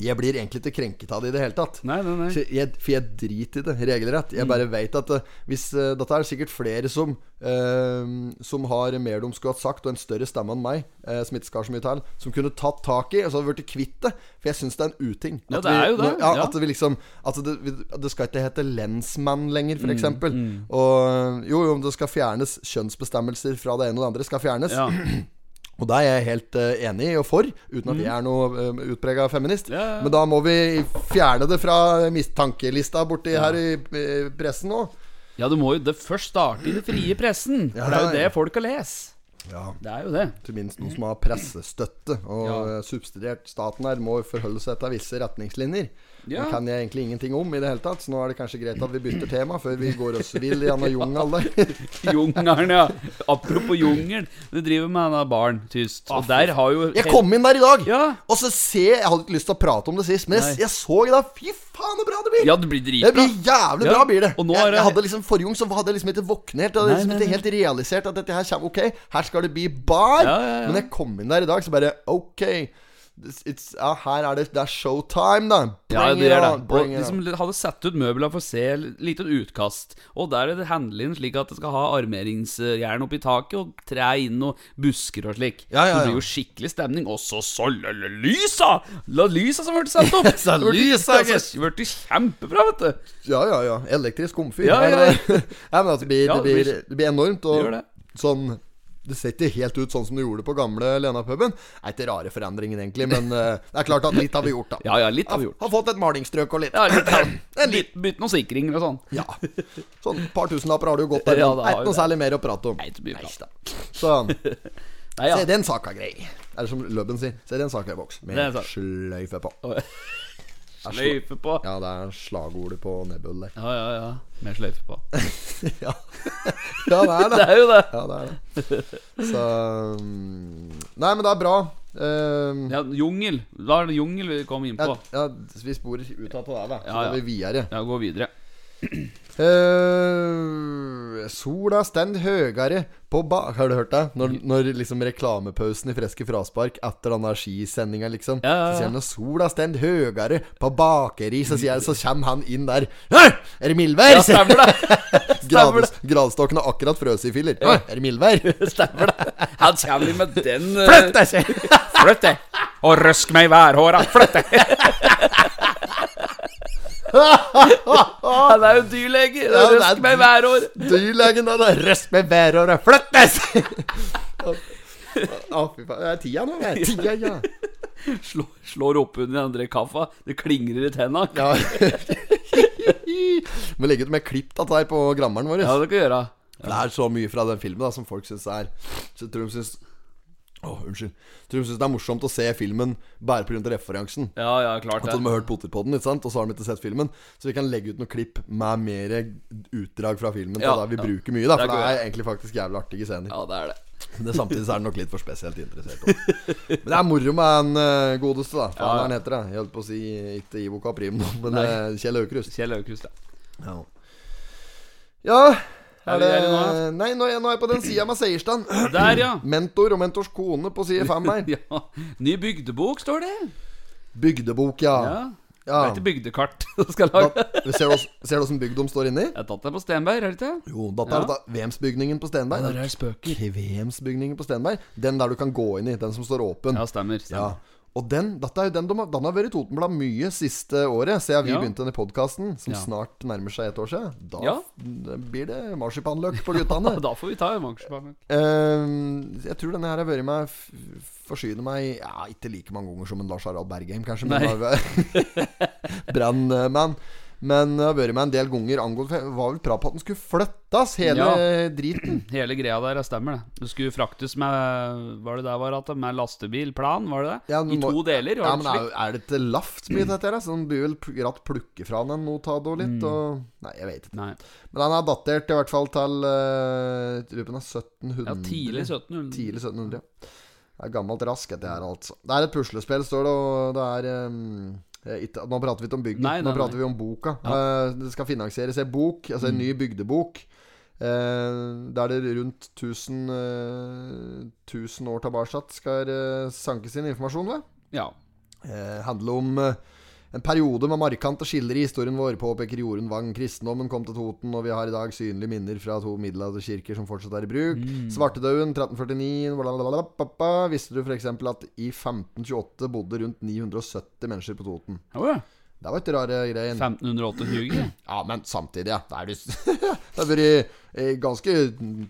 Jeg blir egentlig ikke krenket av det i det hele tatt. Nei, nei, nei. Jeg, for jeg driter i det, regelrett. Jeg bare vet at eh, hvis uh, Dette er sikkert flere som uh, Som har mer de skulle hatt sagt, og en større stemme enn meg, som ikke skal så mye til, som kunne tatt tak i, og så hadde blitt kvitt det. For jeg syns det er en uting. Ja, det er jo det, Ja, ja. At vi liksom At det, vi- det skal ikke hete lensmann lenger, Mm, mm. eksempel Og jo, jo, det skal fjernes kjønnsbestemmelser fra det ene og det andre. Skal fjernes. Ja. Og det er jeg helt eh, enig i og for, uten at jeg er noe uh, utprega feminist. Ja, ja. Men da må vi fjerne det fra mistankelista borti her i, pressen nå. Ja, du må jo det først starte i det frie pressen. For det er jo det folk har lest. Ja. Det er jo det. Til minst noen som har pressestøtte og Ja. eh, subsidiert. Staten her må forholde seg til visse retningslinjer. Ja. Det kan jeg egentlig ingenting om i det hele tatt, så nå er det kanskje greit at vi bytter tema før vi går oss vill i denne jungelen der. Jungelen, ja. Apropos jungel. Du driver med denne baren, tyst. Og der har jo Jeg kom inn der i dag, Ja. og så ser Jeg hadde ikke lyst til å prate om det sist, men jeg, jeg så i dag Fy faen, så bra det blir! Ja, det blir Det blir jævlig Ja, bra, blir det. og nå jeg, er det- jeg hadde liksom Forrige gang så hadde jeg liksom ikke våknet helt. Jeg hadde Nei, liksom nei, ikke helt realisert at dette her kommer Ok, her skal det bli bar. Ja, ja, ja. Men jeg kom inn der i dag, så bare Ok. It's, ja, her er det Det er showtime, da. Ja, det er det. Og bring it liksom hadde satt ut møbler for å se litt et utkast. Og der er det handlet inn slik at det skal ha armeringsjern oppi taket og tre inn og busker og slik. Ja, ja, Så det ja. blir jo skikkelig stemning. Og så så lysa! La lysa som ble satt opp! Så lysa, altså. Det ble kjempebra, vet du. Ja, ja, ja. Elektrisk komfyr. Ja, ja, ja. ja, men altså, det, blir, Ja, det, blir- det blir enormt. Og Det gjør det. sånn det ser ikke helt ut sånn som det gjorde på gamle Lena-puben. Det er ikke rare forandringen, egentlig, men uh, det er klart at litt har vi gjort, da. Ja, ja, litt har vi gjort. Har fått et malingsstrøk og litt. Ja, litt, En litt. Bytte noen sikringer og sånn. Ja. Sånn par tusenlapper har du jo gått der. Ja, det det er ikke noe det. særlig mer å prate om. Nei, så bra Nei ja. Se, den saka grei. Er det som Løbben sier? Se, den saka i boks. Det Med sløyfe på. Sløyfe på. Ja, det er slagordet på Nebul der. Ja, ja, ja. Med sløyfe på. ja. ja, det er det. Det er jo det. Ja, det er det. Så mm, Nei, men det er bra. Um, Ja, jungel. Da er det jungel vi kom inn ja, på. ja, vi sporer ut av det der, da. Så Ja, ja. går vi videre. Ja, gå videre. Eh, sola stend høyere på ba... Har du hørt det? Når, når liksom reklamepausen i Freske fraspark etter den der skisendinga, liksom. Ja, ja, ja. Så sier han at sola stend høyere på bakeri, så, sier, så kommer han inn der. Er det mildvær? Ja, stemmer det. Grad, gradstokken har akkurat frøst i filler. Ja. Er det mildvær? Stemmer det. Han kommer med den uh... Flytt deg, sier Flytt deg! Og røsk meg i værhåra. Flytt deg! Han er jo dyrlege. Ja, Røsk meg hver år. Dyrlegen, han har røsk meg hver år. Flyttes! Å, fy faen. Det er tida nå. Det er tida, ja. Slår, slår opp under andre kaffa. Det klingrer i tenna. Ja. Må legge ut med klipp av dette på grammeren vår. Ja, det kan gjøre. Ja. Det er så mye fra den filmen da som folk syns er Så tror de syns Åh, unnskyld. Tror de syns det er morsomt å se filmen bare pga. referansen. Ja, ja, klart At de har hørt Potetpodden, ikke sant? og så har de ikke sett filmen. Så vi kan legge ut noen klipp med mer utdrag fra filmen. Ja, da vi ja. bruker mye, da Det For er det er egentlig faktisk jævlig artige scener. Ja, det er det. Det Samtidig så er det nok litt for spesielt interessert. også. Men det er moro med en uh, godeste, da. Faen, Ja, han heter det? Jeg holdt på å si ikke Ivo Caprim men eh, Kjell Aukrust. Kjell Aukrust, ja. Ja. ja Er er det nå, Nei, nå er jeg, nå er jeg på den sida med seierstand. Der, ja. Mentor og mentors kone på side fem her. ja. Ny bygdebok, står det. Bygdebok, ja. Ja. ja. Det er ikke bygdekart du skal lage. Da, ser du åssen bygd de står inni? Jeg har tatt på Stenberg, er det ikke? Jo, er Ja. da Vemsbygningen på Stenberg. Ja, Der er spøker. Kvemsbygningen på Stenberg. Den der du kan gå inn i. Den som står åpen. Ja, stemmer. Ja. Og den, dette er jo den, den har vært i Totenblad mye siste året, siden vi Ja. begynte denne podkasten, som Ja. snart nærmer seg et år siden. Da Ja. blir det marsipanløk på guttene. Da får vi ta mangsjepann. Ehm, jeg tror denne her har vært med f- Forsyne meg Ja, ikke like mange ganger som en Lars Harald Bergheim, kanskje, men Nei. Men det har vært med en del ganger angående Det var vel prat på at den skulle flyttes, hele Ja. driten. Hele greia der, det stemmer det. Det skulle fraktes med Var det der var at det? Med lastebilplan, var det det? Ja, I må- to deler? Ja, men er, er det ikke laft mye dette her? Så den blir vel gratt plukke fra den noe og litt, og Nei, jeg vet ikke. Nei. Men den er datert i hvert fall til uh, Jeg den er 1700. Ja, tidlig 1700. Tidlig 1700, ja. Det er gammelt rask, dette her, altså. Det er et puslespill, står det, og det er eh, ikke, Nå prater vi ikke om bygden, Nei, nei, nå prater nei. vi om boka. Ja. det skal finansieres en bok, altså en ny bygdebok. Eh, der det rundt 1000, eh, 1000 år tilbake skal sankes inn informasjon ved. Ja. Eh, handler om eh, en periode med markante skiller i historien vår, påpeker Jorunn Wang. Kristendommen kom til Toten, og vi har i dag synlige minner fra to middelalderkirker som fortsatt er i bruk. Svartedauden 1349 blablabla. Visste du f.eks. at i 1528 bodde rundt 970 mennesker på Toten? Oh, ja. Det var ikke rare greien. 1528. Ja, men samtidig, ja. Det har vært eh, ganske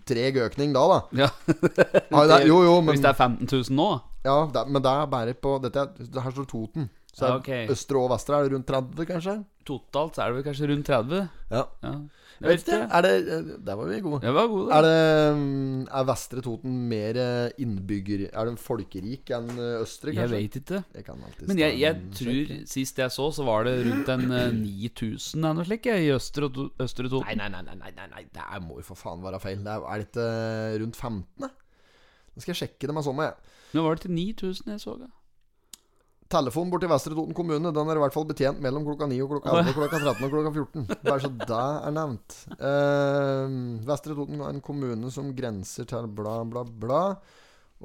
treg økning da, da. Ja. Det jo, jo, men, Hvis det er 15 000 nå? ja, det, men det er bare på dette, er- Her står Toten. Så Ja, er østre og vestre er det rundt 30, kanskje? Totalt så er det vel kanskje rundt 30? Ja. Ja. Jeg vet ikke. Er det eh, Der var vi gode. Jeg var god, Er det mm, Er Vestre Toten mer eh, innbygger Er den folkerik enn Østre, kanskje? Jeg vet ikke. Jeg kan Men jeg, jeg tror sjekke. sist jeg så, så var det rundt en eh, 9000 eller noe slikt i Østre, Østre Toten. Nei, nei, nei, nei, nei, nei, det må jo for faen være feil. Det er, er det ikke eh, rundt 15? da? Nå skal jeg sjekke det med sånn, jeg. Nå var det til 9000 jeg så. da. Telefonen bort til Vestre Toten kommune Den er i hvert fall betjent mellom klokka 9 og klokka 11 klokka 13 og klokka 14. Bare så det er nevnt. Uh, Vestre Toten er en kommune som grenser til bla, bla, bla.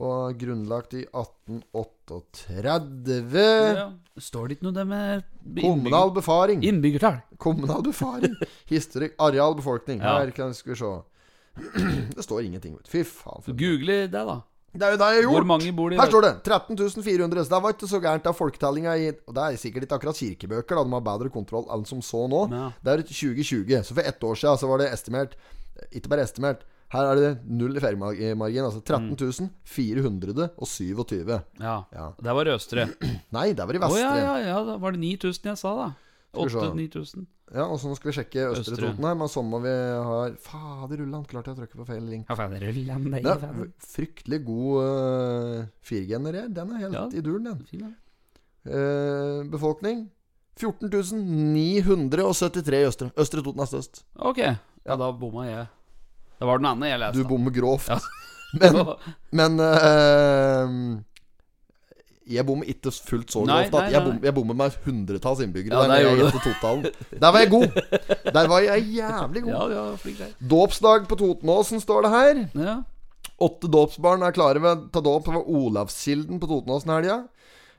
Og grunnlagt i 1838. Ja. Står det ikke noe der med Kommunal befaring. Innbyggertall? Kommunal befaring. Historikk. Areal, befolkning. Ja. Her kan skal vi se. Det står ingenting. Fy faen. Google det, da. Det er jo det jeg har Hvor gjort. mange bor det Her står det 13.400 Så det var ikke så gærent av folketellinga i Og det er sikkert ikke akkurat kirkebøker, da. De har bedre kontroll enn som så nå. Ja. Det er 2020. Så for ett år siden så var det estimert Ikke bare estimert. Her er det null i feriemargin. Altså 13 427. Ja. Ja. Det var i Østre. Nei, det var i Å Vestre. ja, ja, ja, ja. Da var det 9000 jeg sa, da. Skal vi se. 8000-9000. Og så nå skal vi sjekke Østre, Østre. Toten her. Men så må vi ha Fader ulland, klarte jeg å trykke på feil link. Ja, Ulland det er det fryktelig god uh, firgener her. Den er helt Ja. i duren, den. Fin, ja. Uh, befolkning 14.973 i Østre. Østre Toten er størst. Ok. Ja, da bomma jeg. Det var den andre jeg leste. Du bommer grovt. Ja. Men, men eh, Jeg bommer ikke fullt så Nei, nei, Jeg, bom, jeg bommer med hundretalls innbyggere. Ja, der jeg totalen. Der var jeg god! Der var jeg jævlig god. Ja, ja, flink der. Dåpsdag på Totenåsen, står det her. Ja. Åtte dåpsbarn er klare ved ta dåp ved Olavskilden på Totenåsen helga.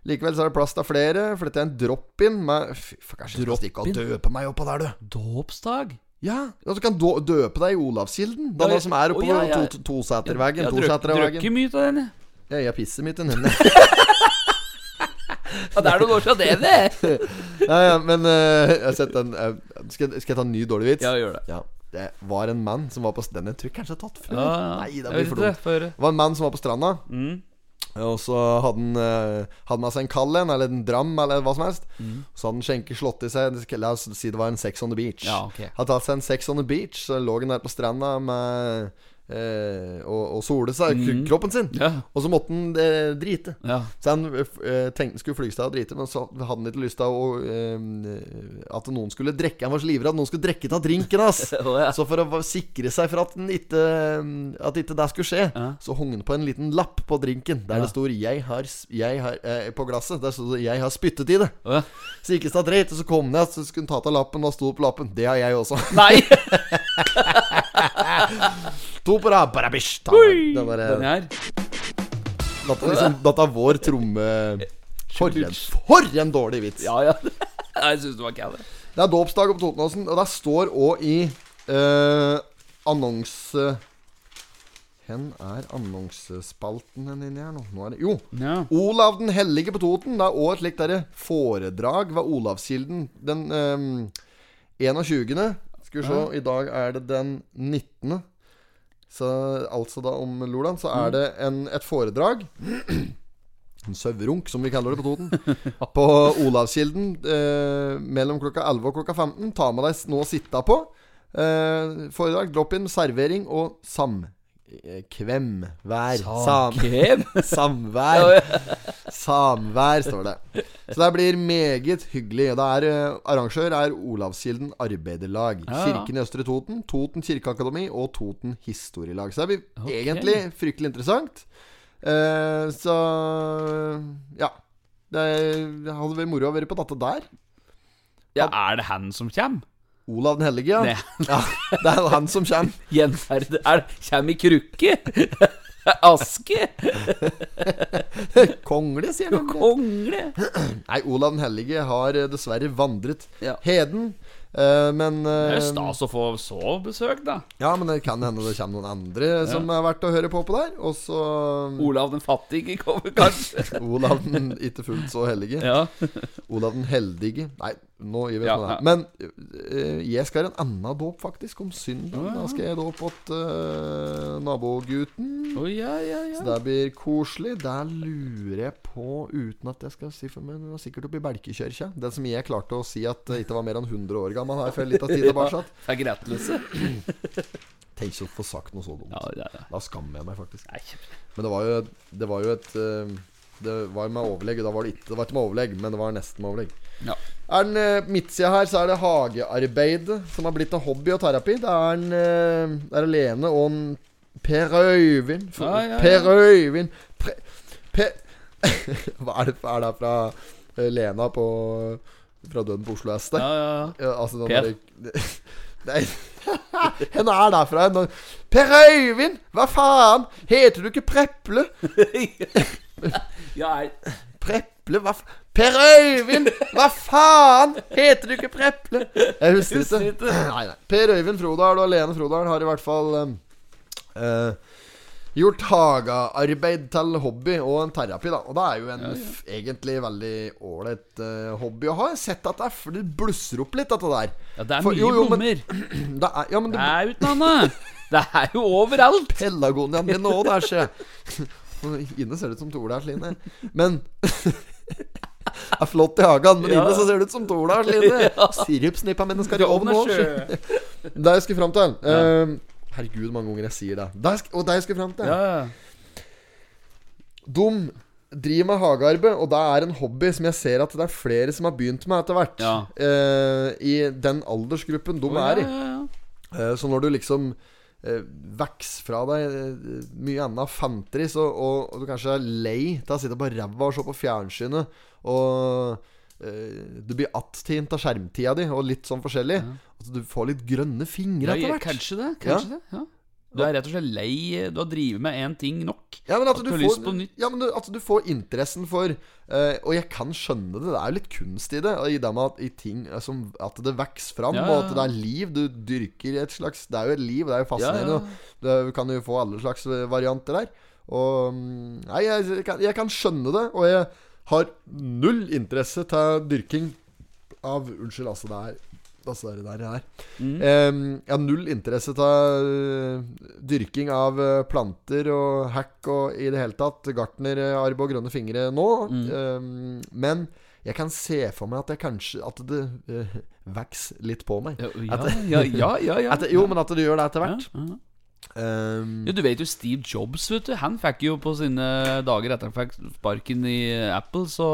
Likevel så er det plass til flere, for dette er en drop-in med Fy, faen, kanskje jeg skal stikke og døpe meg oppå der, du. Dåpsdag? Ja, ja, du kan døpe deg i Olavskilden. Den som er oppe å, ja, ja. to- toseterveggen. Jeg drukket Toseterveggen. mye av den, jeg. Ja, jeg pisser mye i den. Ja, det er noe år siden det, det. ja, ja, men uh, jeg har sett den uh, skal, skal jeg ta en ny dårlig vits? Ja, gjør det. Ja, Det var en mann som var på Den jeg tror kanskje jeg har tatt før. Ja, ja. Nei, det blir for dumt. Det. Det var en mann som var på stranda. Mm. Og så hadde han uh, Hadde med seg en kald en, eller en dram, eller hva som helst. Mm. Så hadde han skjenket slått i seg La oss si det var en Sex on the Beach. Ja, okay. Hadde tatt seg en Sex on the Beach, så lå han der på stranda med eh, og, og sole seg, Mhm. kroppen sin. Ja. Og så måtte han eh, drite. Ja. Så han eh, tenkte skulle flyge seg og drite, men så hadde han ikke lyst til å eh, At noen skulle drikke. Han var så livredd at noen skulle drikke av drinken hans. oh, ja. Så for å sikre seg for at, ikke, at ikke det skulle skje, så hong han på en liten lapp på drinken der det stod 'Jeg har, jeg har eh, På glasset. Der stod det 'Jeg har spyttet i det'. Oh, ja. Så gikk det seg dreit, og så kom han igjen, så skulle han ta av lappen, og da sto det på lappen 'Det har jeg også'. Nei! to på rad, barabish, ta Det var eh, Den her. Dette liksom, dette er vår tromme... For en, for en dårlig vits. Ja, ja. Jeg syns det var kæle. Det er dåpsdag på Totenåsen, og det står òg i eh, annonse... Hvem er annonsespalten hen inni her nå? nå er det, jo! Ja. Olav den hellige på Toten. Det er òg et slikt derre foredrag ved Olavskilden den eh, 21. Skal vi se, i dag er det den 19. Så altså da om lørdag så er det en, et foredrag. En sauerunk, som vi kaller det på Toten. På Olavskilden eh, mellom klokka 11 og klokka 15. Ta med deg noe å sitte på. Eh, foredrag, drop-in, servering og samkvem. Vær. Sam, Samkvem? samvær. Samvær, står det. Så det blir meget hyggelig. Og det er, eh, arrangør er Olavskilden Arbeiderlag. Ja, ja. Kirken i Østre Toten, Toten kirkeakademi og Toten historielag. Så det blir okay. egentlig fryktelig interessant. Uh, så ja. Det hadde vært moro å være på dette der. Ja, er det han som kommer? Olav den hellige, ja. Ja. Det er han som kommer. Gjenferd Er Kjem i krukke? Aske? Kongle, sier han. Kongle? Nei, Olav den hellige har eh, dessverre vandret Ja. heden. Uh, men Det er eh, stas å få så besøk, da. Ja, men det kan hende det kommer noen andre som er verdt å høre på på der. Og så Olav den fattige kommer kanskje. Olav den ikke fullt så hellige. Ja. Olav den heldige. Nei, nå gir vi Ja, med det. Men eh, jeg skal en annen dåp, faktisk, om synden. Da skal jeg dåpe åt uh, nabogutten. Oh, ja, ja, Så det blir koselig. Der lurer jeg på, uten at jeg skal si for meg Men det var sikkert oppe i Berkekirka. Den som jeg klarte å si at uh, ikke var mer enn 100 år gammel her for litt av tid tilbake. ja, rettelser. Tenk å få sagt noe så dumt. Ja, ja, ja. Da skammer jeg meg faktisk. Nei, Men det var jo, det var jo et eh, Det var med overlegg. og Da var det ikke Det var ikke med overlegg, men det var nesten med overlegg. Ja. Er den uh, midtsida her, så er det hagearbeid som har blitt en hobby og terapi. Det er en eh, Det er Lene og en Per Øyvind. For- Ja, ja. Per Øyvind Pre, Per Hva er det, er det fra uh, Lena på Fra Døden på Oslo S der? Ja, ja, Ja, altså Per. der- Nei Henne er derfra. Per Øyvind! Hva faen? Heter du ikke Preple? Ja. jeg- Preple? Hva f... Per Øyvind! Hva faen? Heter du ikke Preple? Jeg husker ikke. Nei, nei. Per Øyvind Frodal og Lene Frodal har i hvert fall um, uh, gjort hagearbeid til hobby og en terapi, da. Og det er jo en f- egentlig veldig ålreit uh, hobby å ha. Jeg har sett at det, for det blusser opp litt, dette der. ja, det er For- mye jo, jo, men- Det er, ja, men Det det, er uten annet. Det er jo overalt. Pelagoniaen min òg, der, ser jeg. Inne ser det ut som Tola Sline. Men er flott i hagen, men Ja. inne så ser det ut som Tola Sline. Ja. Sirupsnippa mine skal i ovnen òg. Det jeg skal fram til eh, Herregud, mange ganger jeg sier det. det jeg og det jeg skal fram til Ja, ja. De driver med hagearbeid, og det er en hobby som jeg ser at det er flere som har begynt med etter hvert. Ja. Eh, I den aldersgruppen de oh, er i. ja, ja, ja. Eh, Så når du liksom eh, vokser fra deg eh, mye annet fantris, og, og, og du kanskje er lei til å sitte på ræva og se på fjernsynet, og eh, du blir attint av skjermtida di, og litt sånn forskjellig Altså Du får litt grønne fingre Ja, etter ja, hvert. Kanskje det. Kanskje det. Ja. Du er rett og slett lei Du har drevet med én ting nok. Ja, men at, At du, du får. Ja, men at du får interessen for uh, Og jeg kan skjønne det. Det er jo litt kunst i det. I det med at, i ting eh, som, at det vokser fram, Ja, og at det er liv. Du dyrker et slags Det er jo et liv, det er jo fascinerende. Ja, ja. og Du kan jo få alle slags eh, varianter der. Og mm, Nei, jeg, jeg, kan, jeg kan skjønne det, og jeg har null interesse til dyrking av Unnskyld, altså, det er Altså, det er det der jeg er. Mm. Um, jeg har null interesse til eh, dyrking av eh, planter og hekk og i det hele tatt gartnerarbeid og grønne fingre nå. Mm. Um, men jeg kan se for meg at jeg kanskje At det uh, vokser litt på meg. Ja, At- ja, ja, ja, ja. Jo, men at det gjør det etter ja, hvert. ja. Em, Ja, du vet jo Steve Jobs, vet du. Han fikk jo på sine dager etter han fikk sparken i Apple, så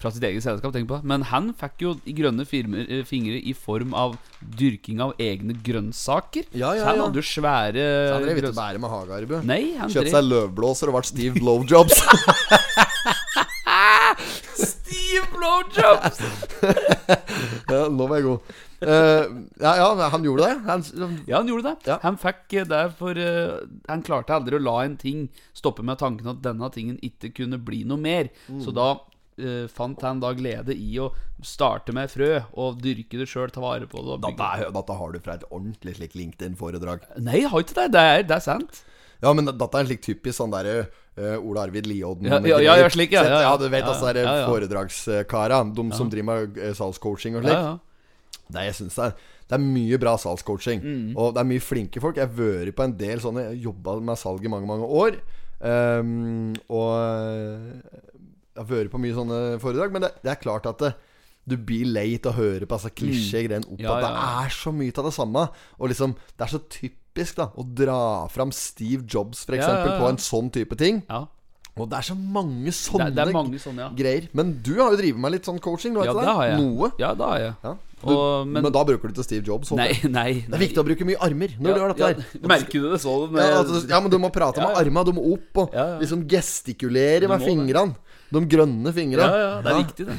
fra sitt eget selskap, tenk på det. Men han fikk jo i grønne firmer, eh, fingre i form av dyrking av egne grønnsaker. Ja, ja, Så han hadde jo svære så han drev ikke bare med hagearbeid. Kjøpte seg løvblåser og ble Steve Blowjobs. Steve Blowjobs! ja, nå var jeg god. Eh, ja, ja, han gjorde det. Han, Ja, han gjorde det. Ja. Han fikk det for uh, Han klarte aldri å la en ting stoppe med tanken at denne tingen ikke kunne bli noe mer. Mm. Så da uh, fant han da glede i å starte med frø og dyrke det sjøl, ta vare på det. Dette, er- dette har du fra et ordentlig slik LinkedIn-foredrag. Nei, jeg har ikke det. Det er, det er sant. Ja, men dette er en slik typisk sånn derre uh, Ole Arvid Liodden Ja, ja, ja, ja, slik, ja, ja, ja. du vet altså der ja, ja. foredragskara, de som driver med eh, salgscoaching og slik. Ja, ja. Det, jeg synes det, er, det er mye bra salgscoaching. Mm. Og det er mye flinke folk. Jeg har vært på en del sånne Jeg jobba med salg i mange, mange år. Um, og eh, jeg har vært på mye sånne foredrag. Men det, det er klart at det, du blir lei av å høre på altså, klisjé-greiene opp. Mm. Ja, at ja, det er så mye av det samme. Og liksom Det er så typisk da å dra fram Steve Jobs, Ja, ja, ja. på en sånn type ting. ja. Og det er så mange Det, sånne er- det er mange sånne, ja. greier. Men du har jo drevet med litt sånn coaching, du Ja, det har jeg. Noe. Ja, det har jeg. Ja. Du, Og, men, men- da bruker du til Steve Jobs. Nei, Nei, nei, Det er viktig å bruke mye armer når du gjør dette. her ja, Merker du det så du ja, altså, ja, men du må prate Ja, med ja. armene. Du må opp og Ja, ja. liksom gestikulere med det. fingrene. De grønne fingrene. Ja, ja, det er viktig, det.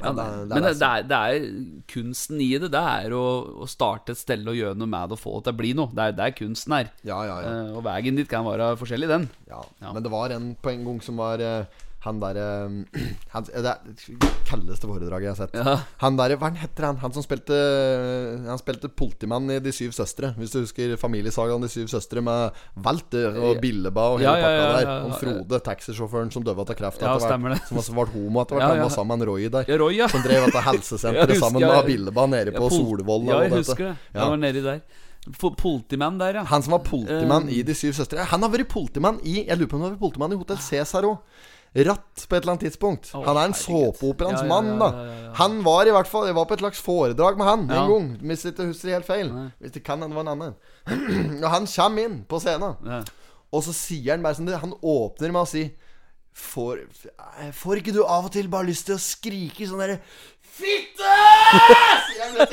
Ja, det det men det, er, det er kunsten i det. Det er å, å starte et sted og gjøre noe med det og få det til å bli noe. Det er, det er kunsten her. Ja, ja, ja. Eh, og veien dit kan være forskjellig, den. ja. Ja. Men det var en på en gang som var eh, Han derre Det er det kaldeste foredraget jeg har sett. Ja. Han derre Hva heter han? Han som spilte Han spilte politimann i De syv søstre. Hvis du husker familiesagaen De syv søstre med Walter og Billeba og hele Ja, ja, pakka der. Og Frode, taxisjåføren som døde av kreft etter hvert. det. Som også ble homo etter hvert. Han var sammen med Roy der. Roy, ja. Som drev dette helsesenteret sammen med Billeba nede på Solvoll. Ja, jeg husker det. Jeg var nedi der. Po- Politimann der, ja. Han som var politimann Eh. i De syv søstre. Han har vært politimann i Jeg lurer på om han har vært politimann i Hotell Cæsar òg. Ratt på et eller annet tidspunkt. Oh, han er en såpeoperaens Ja, ja, mann, da. Han var i hvert fall Jeg var på et slags foredrag med han en gang. Hvis jeg ikke husker helt feil. Nei. Hvis det kan hende det var en annen. Og han kommer inn på scenen, Ja. og så sier han bare sånn Han åpner med å si Får, får ikke du av og til bare lyst til å skrike sånn derre Fitte!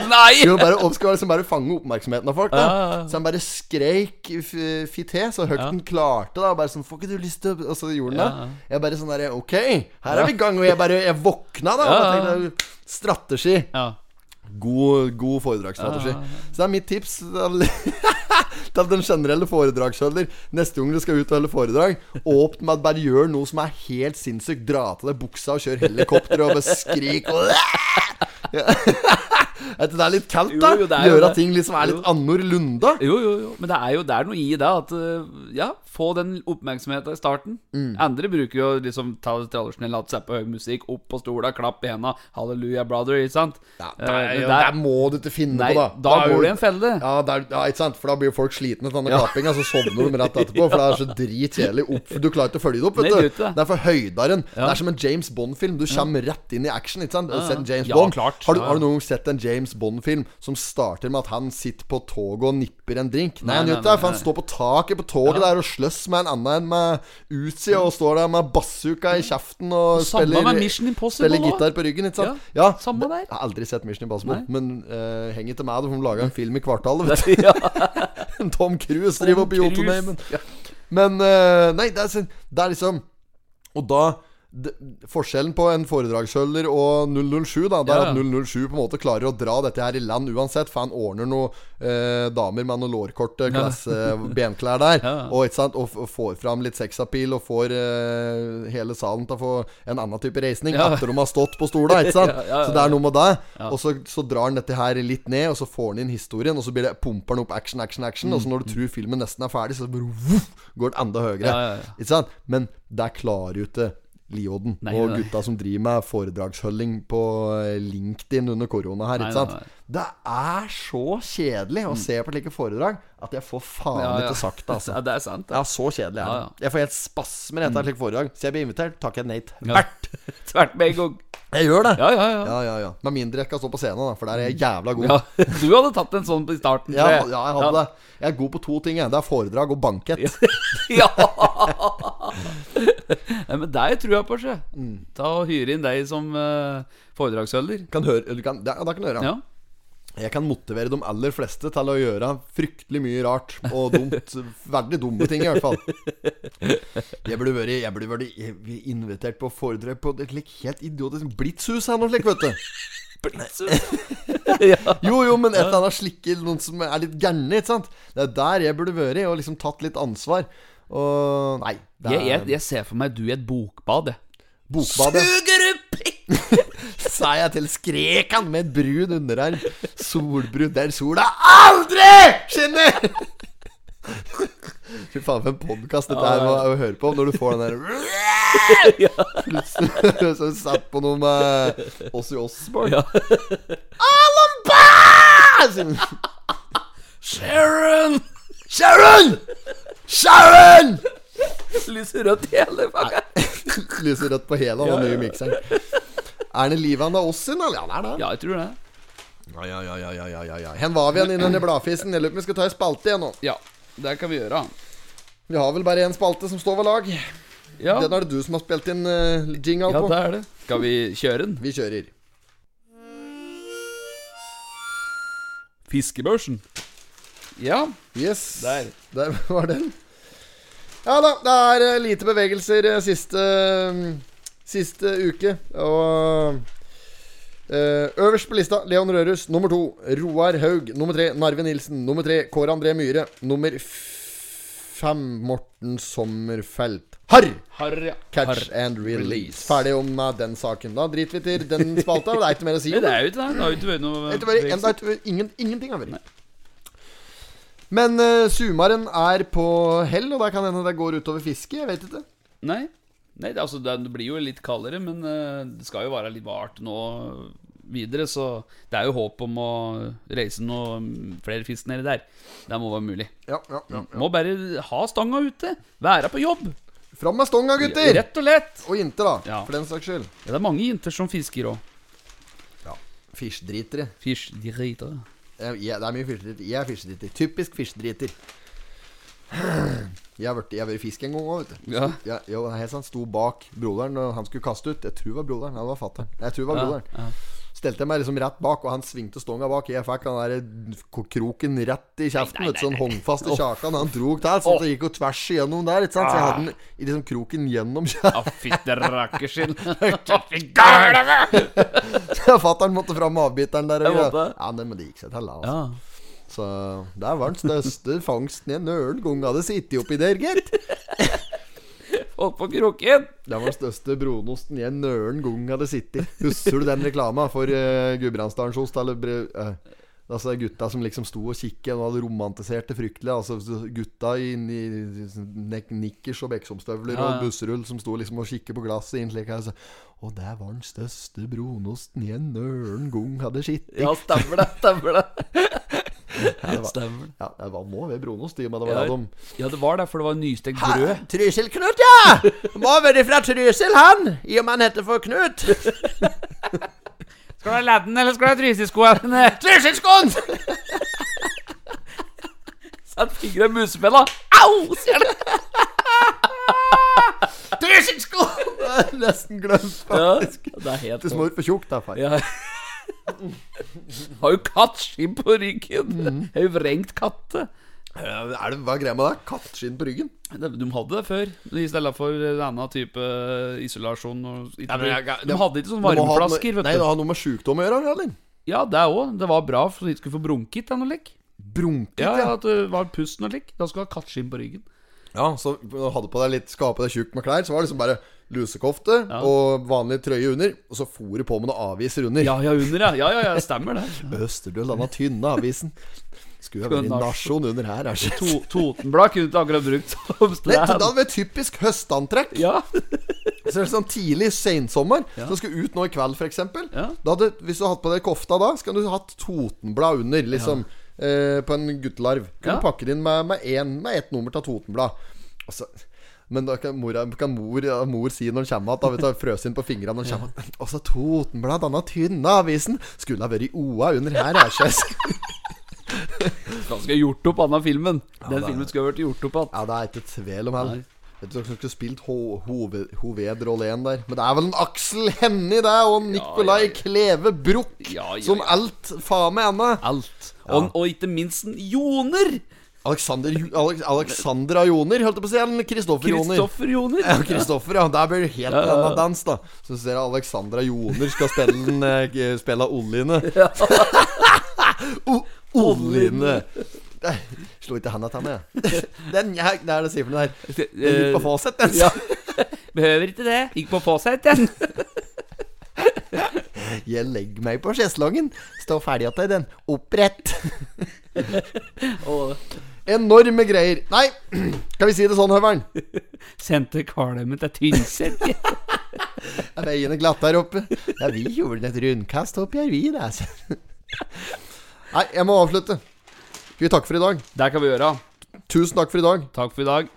Nei! Jo, bare, og skal liksom bare fange oppmerksomheten av folk. Da. Ja, ja, ja. Så han bare skreik fitte så høyt han klarte. da Bare sånn 'Får ikke du lyst til Og så gjorde han det. Jeg bare sånn derre Ok, her er vi i gang. Og jeg bare Jeg våkna, da. Og tenkte Strategi. Ja. God, god foredragsstrategi. Så det er mitt tips til, den generelle foredragsholder. Neste gang du skal ut og holde foredrag, åpne med at bare gjør noe som er helt sinnssykt. Dra til deg buksa og kjør helikopter og bare skrik du, Det er litt kaldt, da. Jo, jo, Gjøre ting liksom er litt annorlunda. Jo, jo, jo. Men det er jo det er noe i det at øh, Ja, få den oppmerksomheten i starten. Mm. Andre bruker jo liksom ta det tradisjonelle, late seg på høy musikk, opp på stola, klapp i henda, halleluja, brother, ikke sant? Ja, Eh, der, der- der må du ikke finne Nei, på, da. da da går du i en felle. Ja, der, ja, ikke sant? For da blir folk slitne av denne klappinga, så sovner de rett etterpå. For det er så dritkjedelig. Opp, du klarer ikke å følge det opp, vet du det. Det er for høydaren. Det er som en James Bond-film. Du kommer rett inn i action. Ikke sant? Har du sett James Ja, Bond? klart. Har, du, Ja, ja. har du noen gang sett en James Bond-film som starter med at han sitter på toget og nipper en drink? Nei, Nei, han nei, gjør ikke det. For han står på taket på toget der og sløss med en annen enn med Uzi, og står der med bazooka i kjeften og Samme spiller Spiller gitar på ryggen, ikke sant? Ja, samme der. Jeg har aldri sett Mission Impossible, Nei. men uh, heng ikke med. Du får lage en film i kvartalet. Vet du. Tom Cruise driver Cruise. Jotunheimen. Ja. Men uh, Nei, det er, sånn- det er liksom Og da det, Forskjellen på en foredragsholder og 007 Da Det er Ja, ja. at 007 på en måte klarer å dra dette her i land uansett. For han ordner noen eh, damer med noen lårkorte klasse, benklær der. Ja. Og, sant? og og, får fram litt sexappeal og får eh, hele salen til å få en annen type reisning etter de har stått på stola. Ikke sant? Så det er noe med det. Og så, så drar han dette her litt ned, og så får han inn historien, og så blir det pumper han opp action, action, action. Og så når du tror filmen nesten er ferdig, så bare går det enda høyere. Mm. Ikke sant? Men der klarer jo ikke Liodden Nei, og nei. gutta som driver med foredragsholding på eh, LinkedIn under korona her. Nei, Ikke sant? Det er så kjedelig å se på slike foredrag at jeg får faen Ja, ja. ikke sagt det, altså. ja, det er sant. Ja, så kjedelig er det. Ja, ja. Jeg får helt spasmer etter et slike foredrag. Så jeg blir invitert, takker jeg nei. Ja. Tvert med en gang. Jeg gjør det. Ja, ja, ja. Ja, ja, ja. Med mindre jeg skal stå på scenen, da, for der er jeg jævla god. ja. Du hadde tatt en sånn i starten. Ja, ja, jeg. hadde hadde det. Jeg er god på to ting. Jeg. Det er foredrag og bankett. Ja. Nei, men deg tror jeg på, sjø. Mm. Ta og Hyre inn deg som uh, foredragsholder. Kan høre, du kan, ja, da kan du høre. Ja. Jeg kan motivere de aller fleste til å gjøre fryktelig mye rart og dumt. Veldig dumme ting, i hvert fall. Jeg burde vært Jeg burde vært invitert på foredrag på et like, helt idiotisk Blitzhus her nå, slik, vet du. ja. Jo, jo, men et eller annet slikke noen som er litt gærne, ikke sant. Det er der jeg burde vært, og liksom tatt litt ansvar. Og Nei. Det Jeg, er jeg, jeg ser for meg du i et bokbad. Bokbadet. Suger du pikk? Sa jeg til skrek han med et brun underarm. Solbrun der sola aldri skinner! Fy faen, for en podkast dette her å, høre på når du får den der så satt på noe med Åssi Osborn. Ja. Sharon! Sharon! Sharon! Lyser rødt hele pakka. Lyser rødt på hele den nye mikseren. Er det livet av oss sin, eller? Ja, det er det. Ja, jeg tror det. Ja, ja, ja, ja, ja, ja, ja. Hen var vi igjen inne i bladfisen? Jeg lurer på om vi skal ta en spalte igjen nå. Ja, det kan vi gjøre. Vi har vel bare én spalte som står ved lag. Ja, Den er det du som har spilt inn uh, jingle ja på. det er det. Skal vi kjøre den? Vi kjører. Fiskebørsen. Ja, Yes. Der. Der var den. Ja da, det er eh, lite bevegelser eh, siste mm, Siste uke. Og eh, øverst på lista Leon Rørus. Nummer to Roar Haug. Nummer tre Narve Nilsen. Nummer tre Kåre André Myhre. Nummer fem Morten Sommerfelt. Harr! Har, ja. Catch Har. and release. Ferdig om den saken. Da driter vi til den spalta. Det er ikke mer å si. Det er jo ikke det. Det har jo ikke noe Det ikke ingen, Ingenting har vært. Men uh, sumaren er på hell, og det kan hende det går utover fisket. Jeg vet ikke. Nei, Nei det, altså, det blir jo litt kaldere, men uh, det skal jo være litt vart nå videre. Så det er jo håp om å reise noe mm, flere fisk nedi der. Det må være mulig. Ja, ja, ja, ja. Må bare ha stanga ute. Være på jobb. Fram med stonga, gutter! Rett og lett. Og jenter, da. Ja. For den saks skyld. Ja, det er mange jenter som fisker òg. Fisjdritere. Fisjdritere. de driter. Jeg, jeg, det er mye fiskedritt. Jeg er fiskedriter. Typisk fiskedriter. Jeg har vært, jeg fisk en gang òg, vet du. Ja. Ja, jo, det er helt sant. Sto bak broderen når han skulle kaste ut. Jeg tror det var broderen. Nei, det var fatter'n. Jeg tror det var Ja, broderen. ja. Stelte jeg meg liksom rett bak, og han svingte stonga bak. Jeg fikk den der kroken rett i kjeften. Nei, nei, nei, Sånn håndfast i kjakan. Han drog til, så det gikk jo tvers igjennom der. Ikke sant? Så jeg hadde den i liksom kroken gjennom kjeften. Å, fytte gæren! Fatter'n måtte fram med avbiteren der. Ja, men det gikk seg til, altså. Ja. Så der var den største fangsten jeg noen gang hadde sittet oppi der, gitt. Holdt på kroken. Det var den største brunosten jeg nøren gang hadde sittet. Husker du den reklama for uh? Eller bre, eh, Altså gutta som liksom sto og kikket og hadde romantisert det fryktelig. Altså Gutta i, i nikkers og beksomstøvler Ja, ja. og busserull som sto liksom og kikket på glasset inn slik her. Så, og der var den største brunosten jeg nøren gang hadde sittet. Ja, stemmer det. Stemmer det. var- Stemmer. Ja, det var må ved brunost, i og med det var Ja, det de ja, det var det, for det var nystekt brød. Trysil-Knut, ja! Må være fra Trysil, han! I og med han heter for Knut. Skal du ha ladden, eller skal du ha trysilskoene? Trysilskoen! Sett fingre i musefella. Au! Ser du? Trysilskoen! Nesten glemt, Ja, faktisk. det er helt Det smør for tjukt, da, far. Ja. Har jo kattskinn på ryggen. Mm. Har jo vrengt katte. Er det, hva er greia med det? Kattskinn på ryggen? De de hadde det før, i stedet for en annen type isolasjon. Og, Ja, men jeg- jeg- de hadde ikke sånne varmeflasker, Nei, du. det har noe med sjukdom å gjøre, eller? Ja, det òg. Det var bra for at de ikke skulle få bronkitt. Brunket, Ja, ja. ja, at det var pusten og lik. Da skulle du ha kattskinn på ryggen. Ja, så du hadde på deg litt Skape deg tjukk med klær, så var det liksom bare lusekofte Ja. og vanlig trøye under, og så for du på med noen aviser under. Ja, ja, under, ja. Ja, ja, ja, stemmer det. Østerdøl, denne tynne avisen? Skulle ha vært nasjon under her, er To, Totenblad kunne du akkurat brukt som det stand. hadde vært typisk høstantrekk. Ja. Så sånn tidlig sensommer. Så skal du ut nå i kveld, f.eks. Ja. Da hadde, hvis du hadde hatt på deg kofta da, så kan du hatt Totenblad under, liksom. Eh, på en guttelarv. Ja. du pakke det inn med, med, en, med ett nummer av Totenblad. Altså, men da kan mor, kan mor, ja, mor si når han kommer igjen, da frøs inn på fingrene når han kommer igjen Altså, Totenblad, denne tynne avisen, skulle ha vært i OA under her, er ikke Han gjort opp annen filmen. Den er- filmen skulle ha vært gjort opp igjen. Ja, det er ikke tvil om heller. Nei. Vet du hvem som skulle spilt ho hoved, hovedrollen der? Men det er vel en Aksel Hennie, det, og Nicolai ja, ja. Kleve Broch Ja, ja, som alt faen meg ennå. Alt. Og, og ikke minst en Joner! Alexander, Alex, Alexandra Joner, holdt jeg på å si. Eller Kristoffer Joner. Kristoffer Joner. Ja, Kristoffer, ja. Der blir det helt Ja, ja, dans, da. Så ser jeg Alexandra Joner skal spille den eh, Spille Oline. Ja. Oline. Slo ikke handa til henne, jeg. Den jeg, Det er det sier for noe der. Den gikk på Fawcett, den. Ja. Behøver ikke det. Gikk på Fawcett, den. Jeg legger meg på sjeslongen. Stå ferdig til den. Opprett. Enorme greier. Nei, skal vi si det sånn, Høveren? Sendte Kvalheim til Tynset. Er veiene glatt der oppe? Ja, vi gjorde et rundkast oppi her, vi, da. altså. Nei, jeg må avslutte. Skal vi takke for i dag? Det kan vi gjøre. Tusen takk for i dag. Takk for i dag.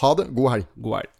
Ha det. God helg. God helg.